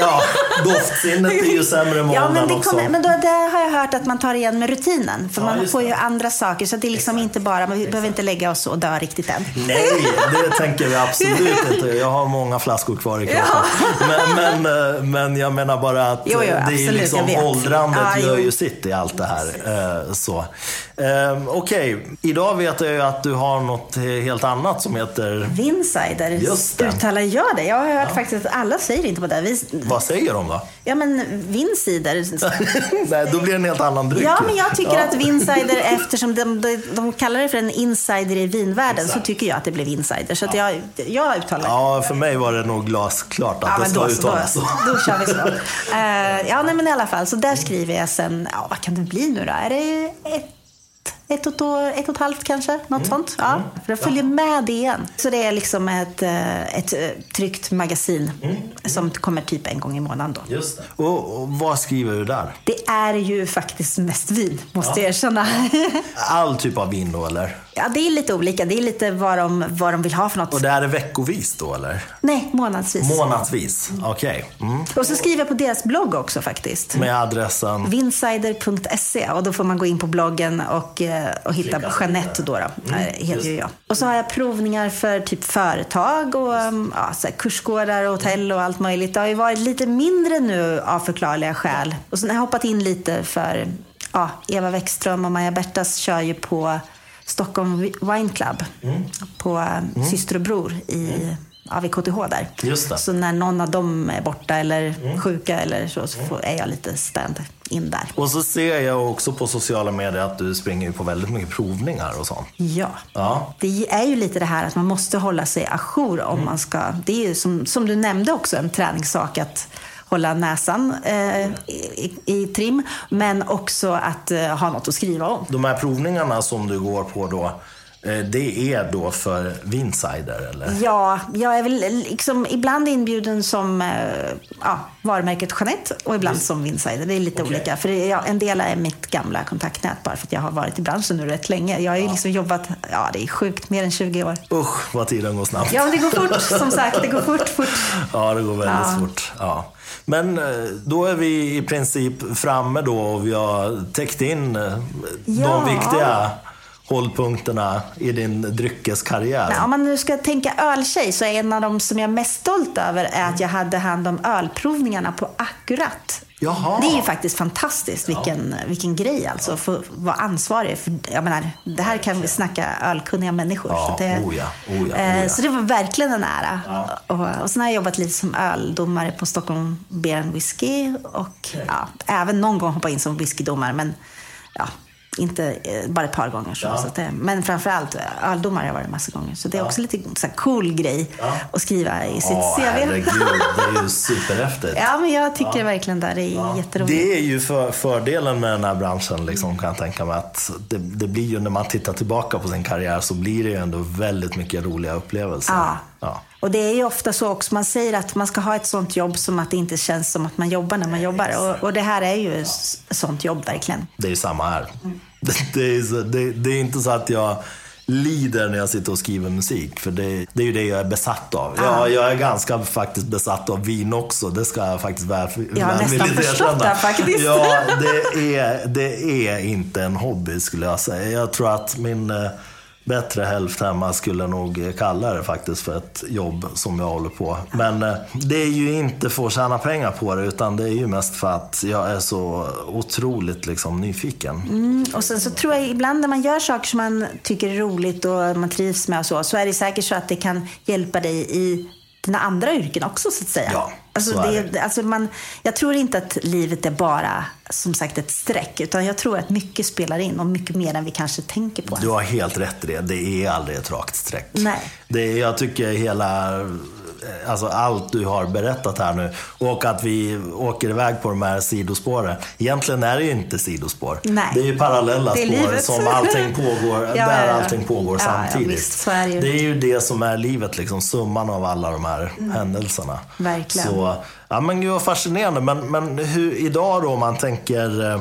Ja, doftsinnet blir ju sämre med ja, men det också. Kommer, men då, det har jag hört att man tar igen med rutinen. För ja, man får ju andra saker. Så det är liksom Exakt. inte bara, vi behöver inte lägga oss och dö riktigt än. Nej, det tänker vi absolut inte. Jag har många flaskor kvar i kroppen. Ja. Men, men, eh, men jag menar bara att jo, jo, det är liksom åldrandet ja, gör ju sitt i allt det här. Eh, så. Eh, Okej, idag vet jag ju att du har något helt annat som heter... Vinsider. Just det. Uttalar jag det? Jag har hört faktiskt att alla säger inte på det. Vi, Vad säger de då? ja, men vinsider. Nej, då blir det en helt annan dryck. Ja, men jag tycker Ja. att vinsider, eftersom de, de, de kallar det för en insider i vinvärlden, så tycker jag att det blev insider. Så att jag, jag uttalar det. Ja, för mig var det nog glasklart att Ja, det ska då, så, då, uttalas då kör vi så. Eh, ja, nej, men i alla fall. Så där skriver jag sen, ja, vad kan det bli nu då? Är det ett, ett, och, ett, och, ett och ett halvt kanske? Något sånt. Ja, för jag följer med det igen. Så det är liksom ett, eh, ett eh, tryckt magasin som kommer typ en gång i månaden då. Just det. Och, och vad skriver du där? Det är ju faktiskt mest vin, måste jag erkänna. All typ av vin då, eller? Ja, det är lite olika. Det är lite vad de, vad de vill ha för något. Och det här är veckovis då, eller? Nej, månadsvis. Månadsvis? Okej. Mm. och så skriver jag på deras blogg också faktiskt. Med adressen? Vinsider.se och då får man gå in på bloggen och, eh, och hitta Jeanette då. då Mm, eh, heter ju jag. Och så har jag provningar för typ företag och um, ja, så kursgårdar och hotell och allt möjligt. Det har ju varit lite mindre nu av förklarliga skäl. Och sen har jag hoppat in lite för ja, Eva Wäckström och Maja Bertas kör ju på Stockholm Wine Club. Mm. På um, Syster och Bror i Ja, vid KTH där. Just det. Så när någon av dem är borta eller sjuka eller så, så får, är jag lite stand in där. Och så ser jag också på sociala medier att du springer på väldigt mycket provningar och sånt. Ja. Ja. Det är ju lite det här att man måste hålla sig ajour om man ska... Det är ju som, som du nämnde också en träningssak att hålla näsan eh, i, i trim. Men också att eh, ha något att skriva om. De här provningarna som du går på då, eh, det är då för Vinsider eller? Ja, jag är väl liksom ibland inbjuden som eh, ja, varumärket Jeanette och ibland som Vinsider. Det är lite Okej. olika. För ja, en del är mitt gamla kontaktnät bara för att jag har varit i branschen nu rätt länge. Jag har ju liksom jobbat, ja det är sjukt, mer än 20 år. Usch vad tiden går snabbt. Ja, men det går fort som sagt. Det går fort, fort. Ja, det går väldigt Ja. fort. Ja. Men eh, då är vi i princip framme då och vi har täckt in eh, Ja. de viktiga hållpunkterna i din dryckeskarriär. Om man nu ska tänka öltjej så är en av de som jag är mest stolt över är att jag hade hand om ölprovningarna på Akkurat. Jaha. Det är ju faktiskt fantastiskt vilken, vilken grej alltså. Att få vara ansvarig för, jag menar, det här kan vi snacka ölkunniga människor. Ja, så, det, oh ja, oh ja, eh, oh ja. så det var verkligen en ära. Och, och sen har jag jobbat lite som öldomare på Stockholm Beer and Whiskey. Och ja, även någon gång hoppat in som whiskydomare. Men ja, inte eh, bara ett par gånger. Så, Ja. så att det, men framförallt eh, öldomare har jag varit massa gånger. Så det är också lite så här cool grej att skriva i sitt Ja, CV. herregud, det är ju superhäftigt. Ja, men jag tycker verkligen det. Det är jätteroligt. Det är ju för, fördelen med den här branschen, liksom, kan jag tänka mig. Att det, det blir ju, när man tittar tillbaka på sin karriär så blir det ju ändå väldigt mycket roliga upplevelser. Ja. Och det är ju ofta så också, man säger att man ska ha ett sånt jobb som att det inte känns som att man jobbar när man jobbar. Och, och det här är ju ett sånt jobb verkligen. Det är ju samma här. Det, det, är så, det, det är inte så att jag lider när jag sitter och skriver musik. För det, det är ju det jag är besatt av. Ja, jag är ganska faktiskt besatt av vin också. Det ska jag faktiskt väl, Jag har nästan förstått det faktiskt. Ja, det är, det är inte en hobby skulle jag säga. Jag tror att min eh, bättre hälft hemma skulle nog kalla det faktiskt för ett jobb som jag håller på. Men eh, det är ju inte för att tjäna pengar på det utan det är ju mest för att jag är så otroligt liksom, nyfiken. Mm, och sen så tror jag ibland när man gör saker som man tycker är roligt och man trivs med och så, så är det säkert så att det kan hjälpa dig i dina andra yrken också så att säga. Ja, alltså, det, det. Alltså man, jag tror inte att livet är bara som sagt ett streck, utan jag tror att mycket spelar in och mycket mer än vi kanske tänker på. Du har helt rätt i det. Det är aldrig ett rakt streck. Nej. Det jag tycker hela, alltså allt du har berättat här nu och att vi åker iväg på de här sidospåren. Egentligen är det ju inte sidospår. Nej. Det är ju parallella Det är spår livet. som allting pågår, Ja, där ja, ja. allting pågår Ja, ja, samtidigt. visst, så är det ju. det är ju det som är livet, liksom, summan av alla de här händelserna. Verkligen. Så, ja men gud vad fascinerande. Men, men hur, idag då om man tänker eh,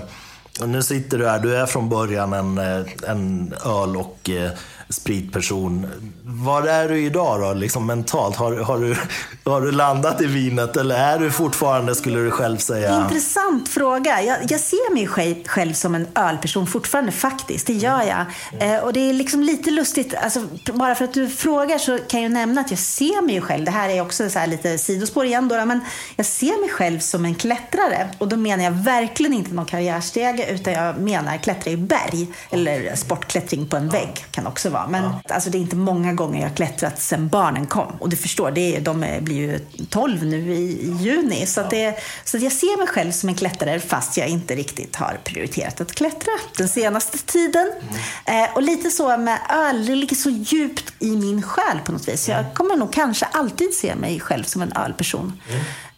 nu sitter du här, du är från början en, eh, en öl och eh, spritperson. Var är du idag då, liksom mentalt? Har, har, du, har du landat i vinet eller är du fortfarande, skulle du själv säga? Intressant fråga. Jag, jag ser mig själv, som en ölperson fortfarande faktiskt. Det gör jag. Eh, och det är liksom lite lustigt. Alltså, bara för att du frågar så kan jag nämna att jag ser mig själv. Det här är också så här lite sidospår igen då. Men jag ser mig själv som en klättrare. Och då menar jag verkligen inte någon karriärsteg. utan jag menar klättra i berg. Eller sportklättring på en vägg kan också vara. Men alltså, det är inte många gånger jag har klättrat sedan barnen kom. Och du förstår, det är, de blir ju 12 nu i, i juni. Så, att det, så jag ser mig själv som en klättrare fast jag inte riktigt har prioriterat att klättra den senaste tiden. Eh, och lite så med öl, det ligger så djupt i min själ på något vis. Jag kommer nog kanske alltid se mig själv som en ölperson.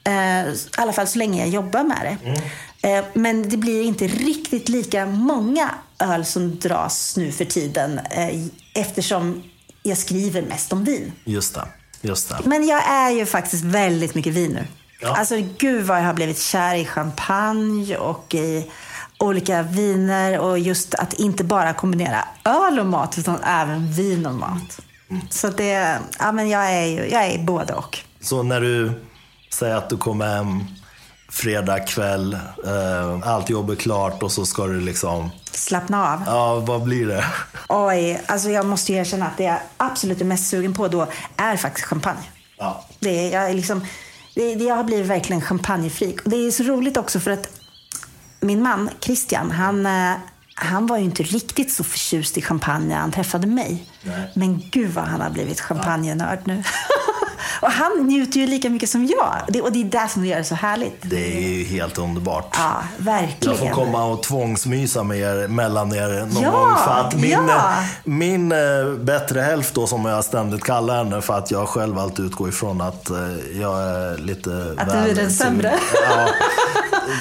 Eh, I alla fall så länge jag jobbar med det. Eh, men det blir inte riktigt lika många öl som dras nu för tiden eh, eftersom jag skriver mest om vin. Just det. Just det. Men jag är ju faktiskt väldigt mycket vin nu. Ja. Alltså gud vad jag har blivit kär i champagne och i olika viner och just att inte bara kombinera öl och mat utan även vin och mat. Så det, ja men jag är ju, jag är både och. Så när du säger att du kommer hem fredag kväll, eh, allt jobb är klart och så ska du liksom, Slappna av. ja vad blir det? Oj, alltså jag måste ju erkänna att det jag absolut är mest sugen på då är faktiskt champagne. Ja. Det är, jag, är liksom, det, det, jag har blivit verkligen champagnefreak. Och det är så roligt också för att min man Christian, han, eh, han var ju inte riktigt så förtjust i champagne när han träffade mig. Nej. Men gud vad han har blivit champagnenörd nu. och han njuter ju lika mycket som jag. Det, och det är det som gör det så härligt. Det är ju helt underbart. Ja, verkligen. Jag får komma och tvångsmysa med er, mellan er någon Ja, gång. För att min, ja. min eh, bättre hälft då, som jag ständigt kallar henne, för att jag själv alltid utgår ifrån att eh, jag är lite Att du är den sämre. Ja,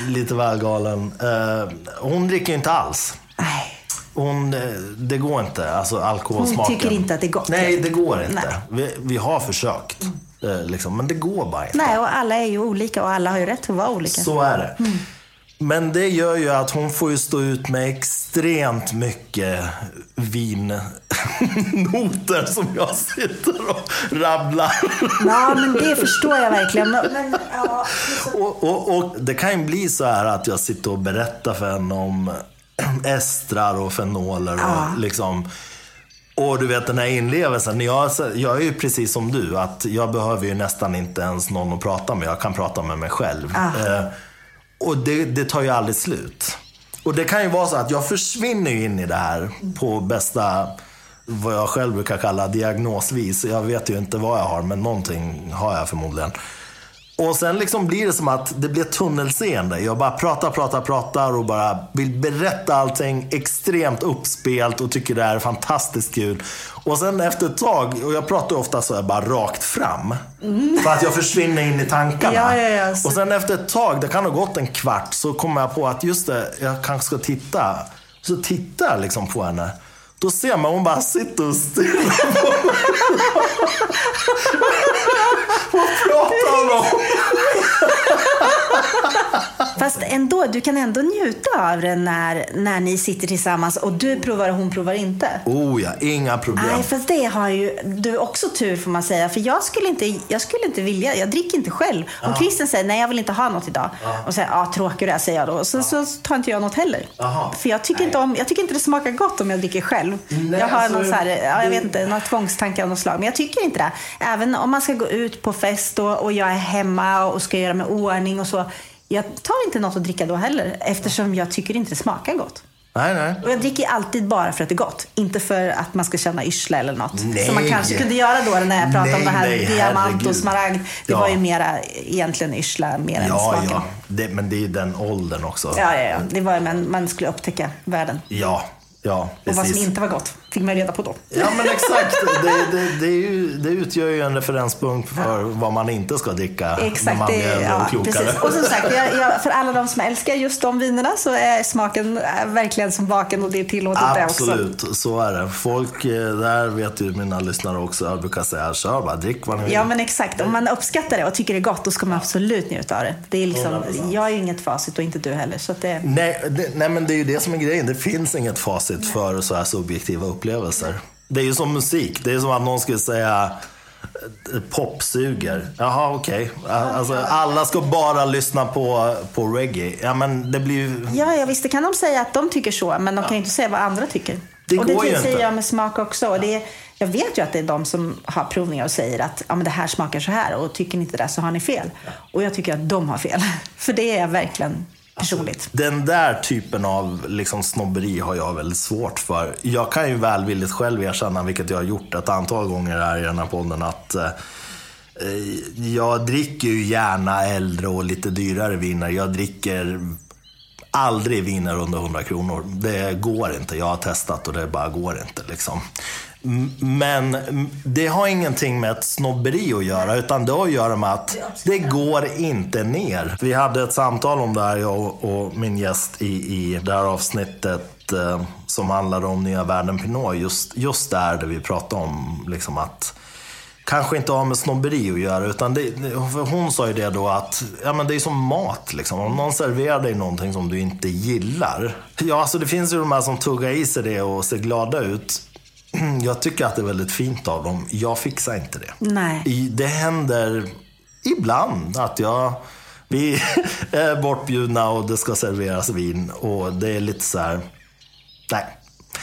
lite väl galen. Eh, hon dricker inte alls. Nej. Hon, eh, det går inte, alltså alkoholsmaken. Hon tycker inte att det är gott. Nej, det går inte. Nej. Vi, vi har försökt, eh, liksom, men det går bara inte. Nej, och alla är ju olika och alla har ju rätt att vara olika. Så är det. Men det gör ju att hon får ju stå ut med extremt mycket vinnoter som jag sitter och rabblar. Ja, men det förstår jag verkligen. Men, men, ja, Och, och, och det kan ju bli så här att jag sitter och berättar för henne om estrar och fenoler och Ja. liksom och du vet den här inlevelsen. Jag, jag är ju precis som du, att jag behöver ju nästan inte ens någon att prata med. Jag kan prata med mig själv. Ah. Eh, och det, det tar ju aldrig slut. Och det kan ju vara så att jag försvinner ju in i det här på bästa, vad jag själv brukar kalla diagnosvis. Jag vet ju inte vad jag har, men någonting har jag förmodligen. Och sen liksom blir det som att det blir tunnelseende. Jag bara pratar, pratar, pratar och bara vill berätta allting extremt uppspelt och tycker det är fantastiskt kul. Och sen efter ett tag, och jag pratar ofta så här bara rakt fram. För att jag försvinner in i tankarna. Ja, ja, ja. Och sen efter ett tag, det kan ha gått en kvart, så kommer jag på att just det, jag kanske ska titta. Så tittar jag liksom på henne. Då ser man hon bara sitter och stirrar på mig. Vad pratar hon om? Fast ändå, du kan ändå njuta av det när, när ni sitter tillsammans och du provar och hon provar inte. Oh ja, inga problem. Nej, fast det har ju du också tur får man säga. För jag skulle inte, jag skulle inte vilja, jag dricker inte själv. Om Christian säger nej jag vill inte ha något idag. Och säger ja tråkig du är, säger jag då. Så, så tar inte jag något heller. Jaha. För jag tycker, inte om, jag tycker inte det smakar gott om jag dricker själv. Nej, jag har alltså, någon så här, ja, jag vet inte, några tvångstankar av något slag. Men jag tycker inte det. Även om man ska gå ut på fest och, och jag är hemma och ska göra mig ordning och så. Jag tar inte något att dricka då heller. Eftersom jag tycker inte det smakar gott. Nej, nej. Och jag dricker alltid bara för att det är gott. Inte för att man ska känna yrsla eller något. Nej. Som man kanske kunde göra då när jag pratade om Nej, det här nej, diamant herregud. och smaragd. Det Ja. var ju mera egentligen yrsla mer än Ja, smaken. ja. Det, men det är ju den åldern också. Ja, ja, ja. Det var ju, men man skulle upptäcka världen. Ja, ja Och vad som precis. inte var gott fick man reda på då. Ja men exakt. Det, det, det, är ju, det utgör ju en referenspunkt för vad man inte ska dricka när Exakt, man det, blir äldre ja, och klokare. precis. Och som sagt, jag, jag, för alla de som älskar just de vinerna så är smaken verkligen som baken och det är tillåtet det också. Absolut, så är det. Folk, eh, där vet ju mina lyssnare också, jag brukar säga kör bara, drick vad ni vill. Ja men exakt, om man uppskattar det och tycker det är gott då ska man absolut njuta av det. det är liksom, 100%. jag är ju inget facit och inte du heller. Så det, Nej, nej, men det är ju det som är grejen. Det finns inget facit för så här subjektiva upplevelser. Det är ju som musik. Det är som att någon skulle säga eh, pop suger. Jaha, okej. Alltså, alla ska bara lyssna på, på reggae. Ja, men det blir ju... Ja, ja, visst det kan de säga att de tycker så, men de kan ju inte säga vad andra tycker. Det och det går ju säger inte. jag med smak också. Och det är, jag vet ju att det är de som har provningar och säger att ja, men det här smakar så här och tycker ni inte det så har ni fel. Och jag tycker att de har fel. För det är verkligen personligt. Alltså, den där typen av liksom snobberi har jag väldigt svårt för. Jag kan ju välvilligt själv erkänna, vilket jag har gjort ett antal gånger här i den här podden, att eh, eh jag dricker ju gärna äldre och lite dyrare viner. Jag dricker aldrig viner under 100 kronor. Det går inte. Jag har testat och det bara går inte. Liksom. Men det har ingenting med ett snobberi att göra, utan det har att göra med att det går inte ner. Vi hade ett samtal om det här, jag och min gäst i, i det här avsnittet eh, som handlade om Nya Världen Pinot. Just, just där, där vi pratade om liksom att kanske inte har med snobberi att göra. Utan det, hon sa ju det då att ja, men det är som mat. Liksom. Om någon serverar dig någonting som du inte gillar. Ja, alltså det finns ju de här som tuggar i sig det och ser glada ut. Jag tycker att det är väldigt fint av dem. Jag fixar inte det. Nej. Det händer ibland att jag... Vi är bortbjudna och det ska serveras vin och det är lite så här... Nej,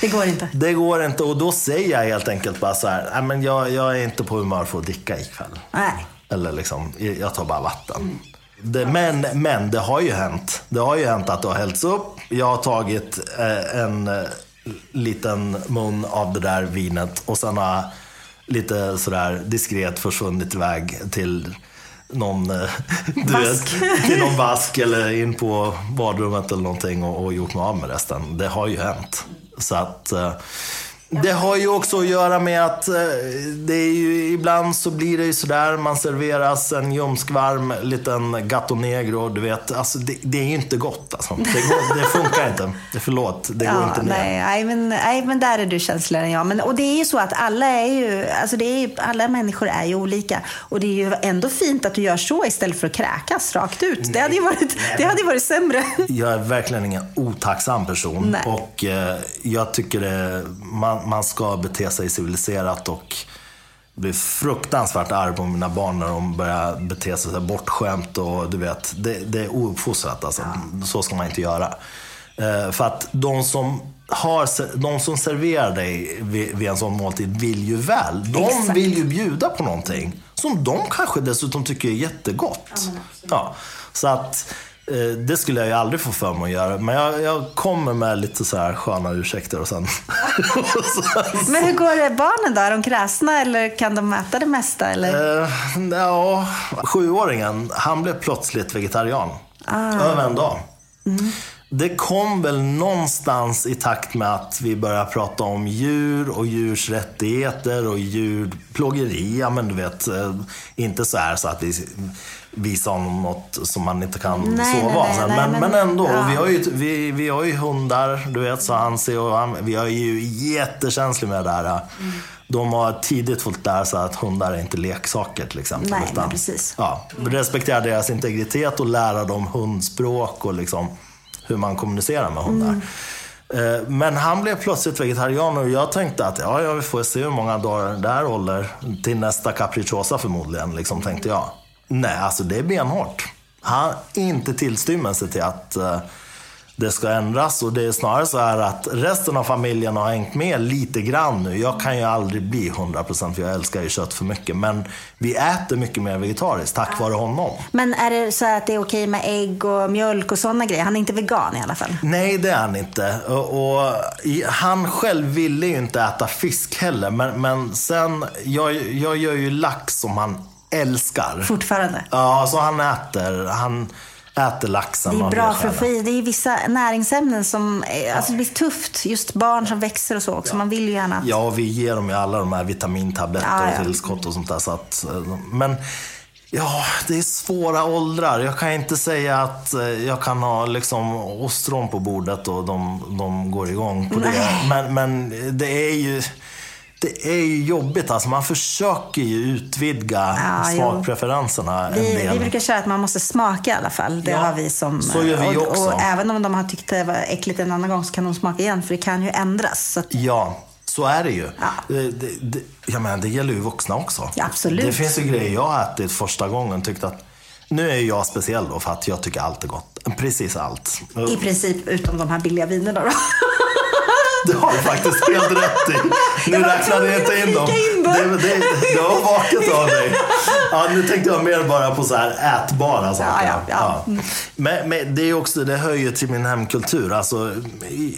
det går inte. Det går inte och då säger jag helt enkelt bara så här, nej men jag, jag är inte på humör för att dricka ikväll. Nej. Eller liksom, jag tar bara vatten. Mm. Det, men, men det har ju hänt. Det har ju hänt att det har hällts upp. Jag har tagit eh, en eh, liten mun av det där vinet och sen har lite sådär diskret försvunnit iväg till någon, eh, du vet, till någon vask eller in på badrummet eller någonting och, och gjort mig av med resten. Det har ju hänt. Så att eh, det har ju också att göra med att eh, det är ju, ibland så blir det ju sådär, man serveras en ljumskvarm liten gatto negro, du vet. Alltså det, det är ju inte gott alltså. Det, går, det funkar inte. Det, förlåt, det ja, går inte ner. Nej, nej, men, nej, men där är du känsligare än jag. Men, och det är ju så att alla är ju, alltså det är ju, alla människor är ju olika. Och det är ju ändå fint att du gör så istället för att kräkas rakt ut. Nej, det hade ju varit, det hade varit sämre. Jag är verkligen ingen otacksam person. Nej. Och eh, jag tycker det, man, man ska bete sig civiliserat och blir fruktansvärt arg på mina barn när de börjar bete sig så bortskämt och du vet, det, det är ouppfostrat alltså. Ja. Så ska man inte göra. Eh, för att de som, har, de som serverar dig vid, vid en sån måltid vill ju väl. De Exakt. vill ju bjuda på någonting som de kanske dessutom tycker är jättegott. Ja, ja. Så att det skulle jag ju aldrig få för mig att göra. Men jag, jag kommer med lite så här sköna ursäkter och sen... men hur går det barnen då? Är de kräsna eller kan de äta det mesta? Eller? Uh, ja, sjuåringen, han blev plötsligt vegetarian. Ah. Över en dag. Mm. Det kom väl någonstans i takt med att vi började prata om djur och djurs rättigheter och djurplågeri. Ja, men du vet, eh, inte så här så att vi visa honom något som man inte kan nej, sova nej, nej, men, men, men, ändå. Ja. Vi, har ju, vi, vi har ju hundar, du vet, så han ser och han, vi är ju jättekänsliga med det här. Mm. De har tidigt fått lära sig att hundar är inte leksaker till exempel. Nej, utan, precis. Ja, respektera deras integritet och lära dem hundspråk och liksom hur man kommunicerar med hundar. Mm. Eh, men han blev plötsligt vegetarian och jag tänkte att ja, ja, vi får se hur många dagar det här håller. Till nästa capricciosa förmodligen, liksom, tänkte jag. Nej, alltså det är benhårt. Han inte tillstymmelse till att uh, det ska ändras. Och det är snarare så här att resten av familjen har hängt med lite grann nu. Jag kan ju aldrig bli 100% för jag älskar ju kött för mycket. Men vi äter mycket mer vegetariskt tack vare honom. Men är det så att det är okej med ägg och mjölk och sådana grejer? Han är inte vegan i alla fall? Nej, det är han inte. Och, och han själv ville ju inte äta fisk heller. Men, men sen, jag, jag gör ju lax som han älskar. Fortfarande? Ja, så han äter. Han äter laxen. Det är bra för att få i. Det är vissa näringsämnen som, alltså det blir tufft. Just barn som växer och så också. Ja. Man vill ju gärna. Ja, vi ger dem ju alla de här vitamintabletter ja, ja. och tillskott och sånt där. Så att, men Ja, det är svåra åldrar. Jag kan inte säga att jag kan ha liksom ostron på bordet och de, de går igång på det. Men, men det är ju det är ju jobbigt. Alltså man försöker ju utvidga ja, smakpreferenserna en vi, del. Vi brukar köra att man måste smaka i alla fall. Det ja, har vi som... Så gör vi och, också. Och även om de har tyckt det var äckligt en annan gång så kan de smaka igen. För det kan ju ändras. Att... Ja, så är det ju. Ja. Det, det, jag menar, det gäller ju vuxna också. Ja, absolut. Det finns ju grejer jag har ätit första gången tyckte att nu är jag speciell då för att jag tycker allt är gott. Precis allt. I princip utom de här billiga vinerna då. Det har du faktiskt helt rätt i. Nu Jag räknade jag inte in dem. in Det, det, det var vaket av dig. Ja, nu tänkte jag mer bara på så här ätbara saker. Ja, ja, ja. Men, men det är också, det hör ju till min hemkultur. Alltså,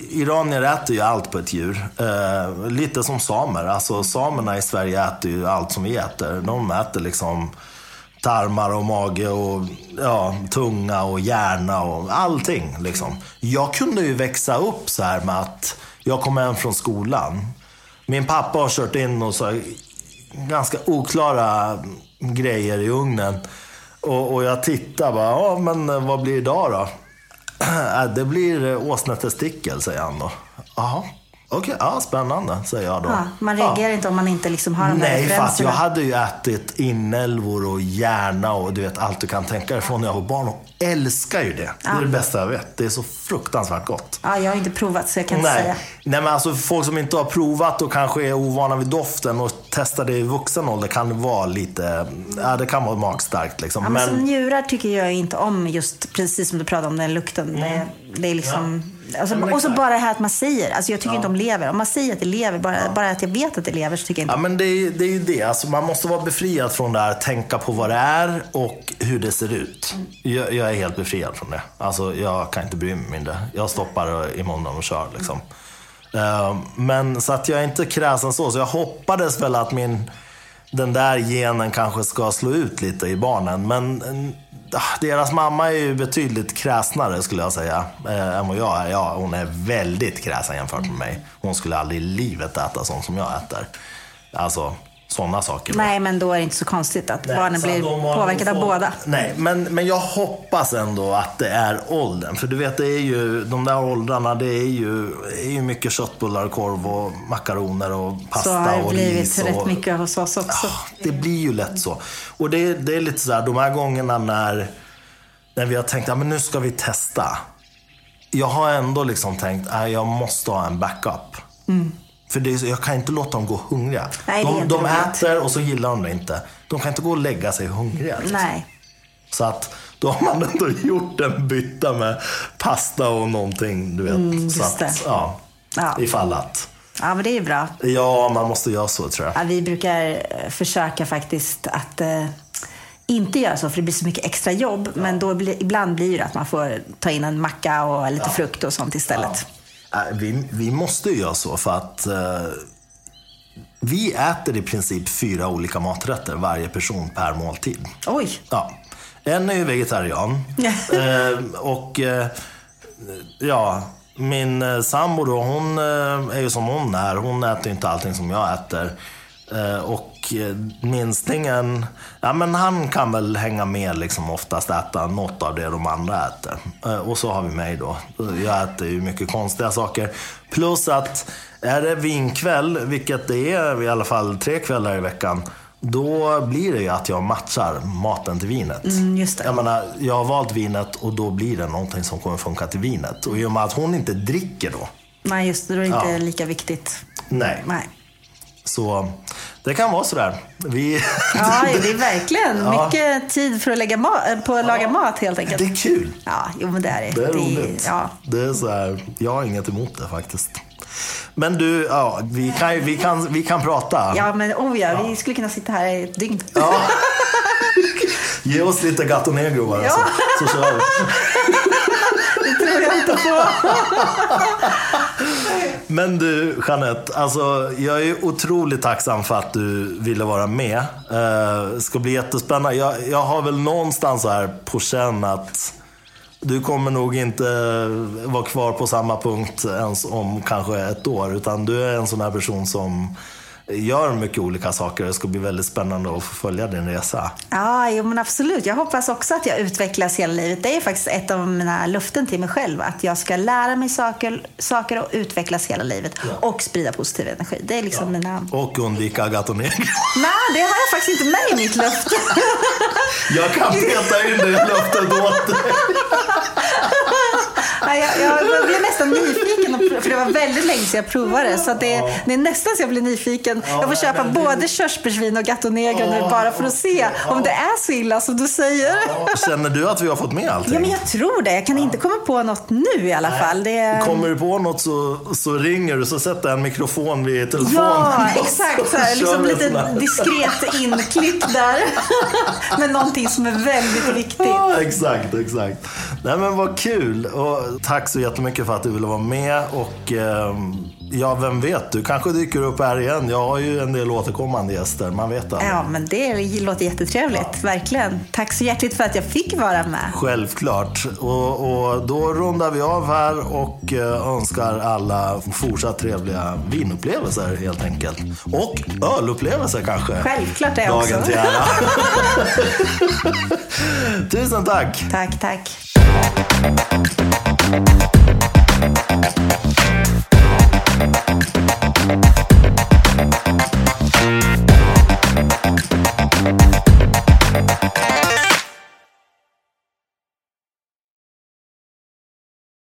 iranier äter ju allt på ett djur. Eh, lite som samer. Alltså, samerna i Sverige äter ju allt som vi äter. De äter liksom tarmar och mage och ja, tunga och hjärna och allting. Liksom. Jag kunde ju växa upp så här med att jag kom hem från skolan. Min pappa har kört in och så ganska oklara grejer i ugnen. Och, och jag tittar bara, ja men vad blir det idag då? Äh, det blir eh, åsnetestikel, säger han då. Jaha, okej, ja, spännande, säger jag då. Ja, man reagerar inte om man inte liksom har de Nej, för att referenserna. jag hade ju ätit inälvor och hjärna och du vet allt du kan tänka dig från när jag var barn och älskar ju det. Det är det bästa jag vet. Det är så fruktansvärt gott. Ja, jag har inte provat så jag kan inte säga. Nej. Nej, men alltså folk som inte har provat och kanske är ovana vid doften och testar det i vuxen ålder kan vara lite, ja det kan vara magstarkt liksom. Ja, men som men, njurar tycker jag inte om just precis som du pratade om den lukten. Det, det är liksom... Alltså, Mm. Ja, och så bara det här att man säger. Alltså jag tycker inte om lever. Om man säger att det lever, bara, bara att jag vet att det lever så tycker jag inte ja, men det, är, det är ju det. Alltså, man måste vara befriad från det här, tänka på vad det är och hur det ser ut. Jag, jag är helt befriad från det. Alltså, jag kan inte bry mig mindre. Jag stoppar i munnen och kör liksom. Eh, Men så att jag är inte kräsen så. Så jag hoppades väl att min, den där genen kanske ska slå ut lite i barnen. Men eh, Ah, deras mamma är ju betydligt kräsnare skulle jag säga. Eh, än vad jag är. Ja, hon är väldigt kräsen jämfört med mig. Hon skulle aldrig i livet äta sånt som jag äter. Alltså sådana saker. Nej, men då är det inte så konstigt att Nej, barnen så blir att påverkade av båda. Nej, men, men jag hoppas ändå att det är åldern. För du vet, det är ju, de där åldrarna, det är ju, är ju mycket köttbullar, korv och makaroner och Så pasta har det och blivit ris. rätt och, mycket hos oss också. Ah, det blir ju lätt så. Och det, det är lite så här, de här gångerna när, när vi har tänkt, ja men nu ska vi testa. Jag har ändå liksom tänkt, nej, jag måste ha en backup. För det jag kan inte låta dem gå hungriga. Nej, de de äter och så gillar de det inte. De kan inte gå och lägga sig hungriga. Liksom. Nej. Så att då har man ändå gjort en bytta med pasta och någonting, du vet. Mm, just så att, det. Ja, Ja. ifall att. Ja, men det är bra. Ja, man måste göra så tror jag. Ja, vi brukar eh, försöka faktiskt att eh, inte göra så, för det blir så mycket extra jobb. Men då blir, ibland blir det att man får ta in en macka och lite frukt och sånt istället. Äh, Vi, vi måste ju göra så för att eh, vi äter i princip fyra olika maträtter varje person per måltid. Oj! Ja. En är ju vegetarian. eh, och eh, ja, min eh, sambo då, hon eh, är ju som hon är. Hon äter inte allting som jag äter. Eh, och eh, minstingen, ja men han kan väl hänga med liksom oftast äta något av det de andra äter. Eh, och så har vi mig då. Jag äter ju mycket konstiga saker. Plus att är det vinkväll, vilket det är i alla fall tre kvällar i veckan, då blir det ju att jag matchar maten till vinet. Mm, just det. Jag menar, jag har valt vinet och då blir det någonting som kommer funka till vinet. Och i och med att hon inte dricker då, Nej, just det. Då är det inte Ja. lika viktigt. nej. Nej. Så det kan vara sådär. Vi, Ja, det är verkligen Ja. mycket tid för att lägga på att laga mat helt enkelt. det är kul. Ja, jo men det är det. Det är Det roligt. ja. Det är så här, jag har inget emot det faktiskt. Men du, ja, vi, kan, vi, kan, vi kan prata. ja, men oh ja, vi skulle kunna sitta här i ett dygn. Ja. Ge oss lite Gato Negro bara, Ja. så, så kör vi. Det tror jag inte på. Men du, Jeanette, alltså, jag är otroligt tacksam för att du ville vara med. Eh, det ska bli jättespännande. Jag, jag har väl någonstans här på känn att du kommer nog inte eh, vara kvar på samma punkt ens om kanske ett år. Utan du är en sån här person som gör mycket olika saker. Det ska bli väldigt spännande att få följa din resa. Ja, jo, men absolut. Jag hoppas också att jag utvecklas hela livet. Det är faktiskt ett av mina löften till mig själv. Att jag ska lära mig saker, saker och utvecklas hela livet. Och sprida positiv energi. Det är liksom mina... Och undvika Negro. Nej, det har jag faktiskt inte med i mitt löfte. Jag kan peta in det löftet åt dig. Nej, Ja, jag, jag blev nästan nyfiken, för det var väldigt länge sedan jag provade. Så det, ja. det är nästan så jag blir nyfiken. Ja, jag får köpa nej, både det... körsbärsvin och Gato Negro nu bara för att se om det är så illa som du säger. Känner du att vi har fått med allting? Ja, men jag tror det. Jag kan inte komma på något nu i alla fall. Det... Kommer du på något så, så ringer du, så sätter jag en mikrofon vid telefonen. Ja, exakt. Så här, liksom lite diskret inklipp där. med någonting som är väldigt viktigt. Ja, exakt, exakt. Nej men vad kul. Och tack så jättemycket för att du ville vara med. Och eh, ja, vem vet, du kanske dyker upp här igen. Jag har ju en del återkommande gäster, man vet aldrig. Ja, men det låter jättetrevligt. Ja. Verkligen. Tack så hjärtligt för att jag fick vara med. Självklart. Och, och då rundar vi av här och eh, önskar alla fortsatt trevliga vinupplevelser helt enkelt. Och ölupplevelser kanske. Självklart det också. Dagen till ära. Tusen tack. Tack, tack.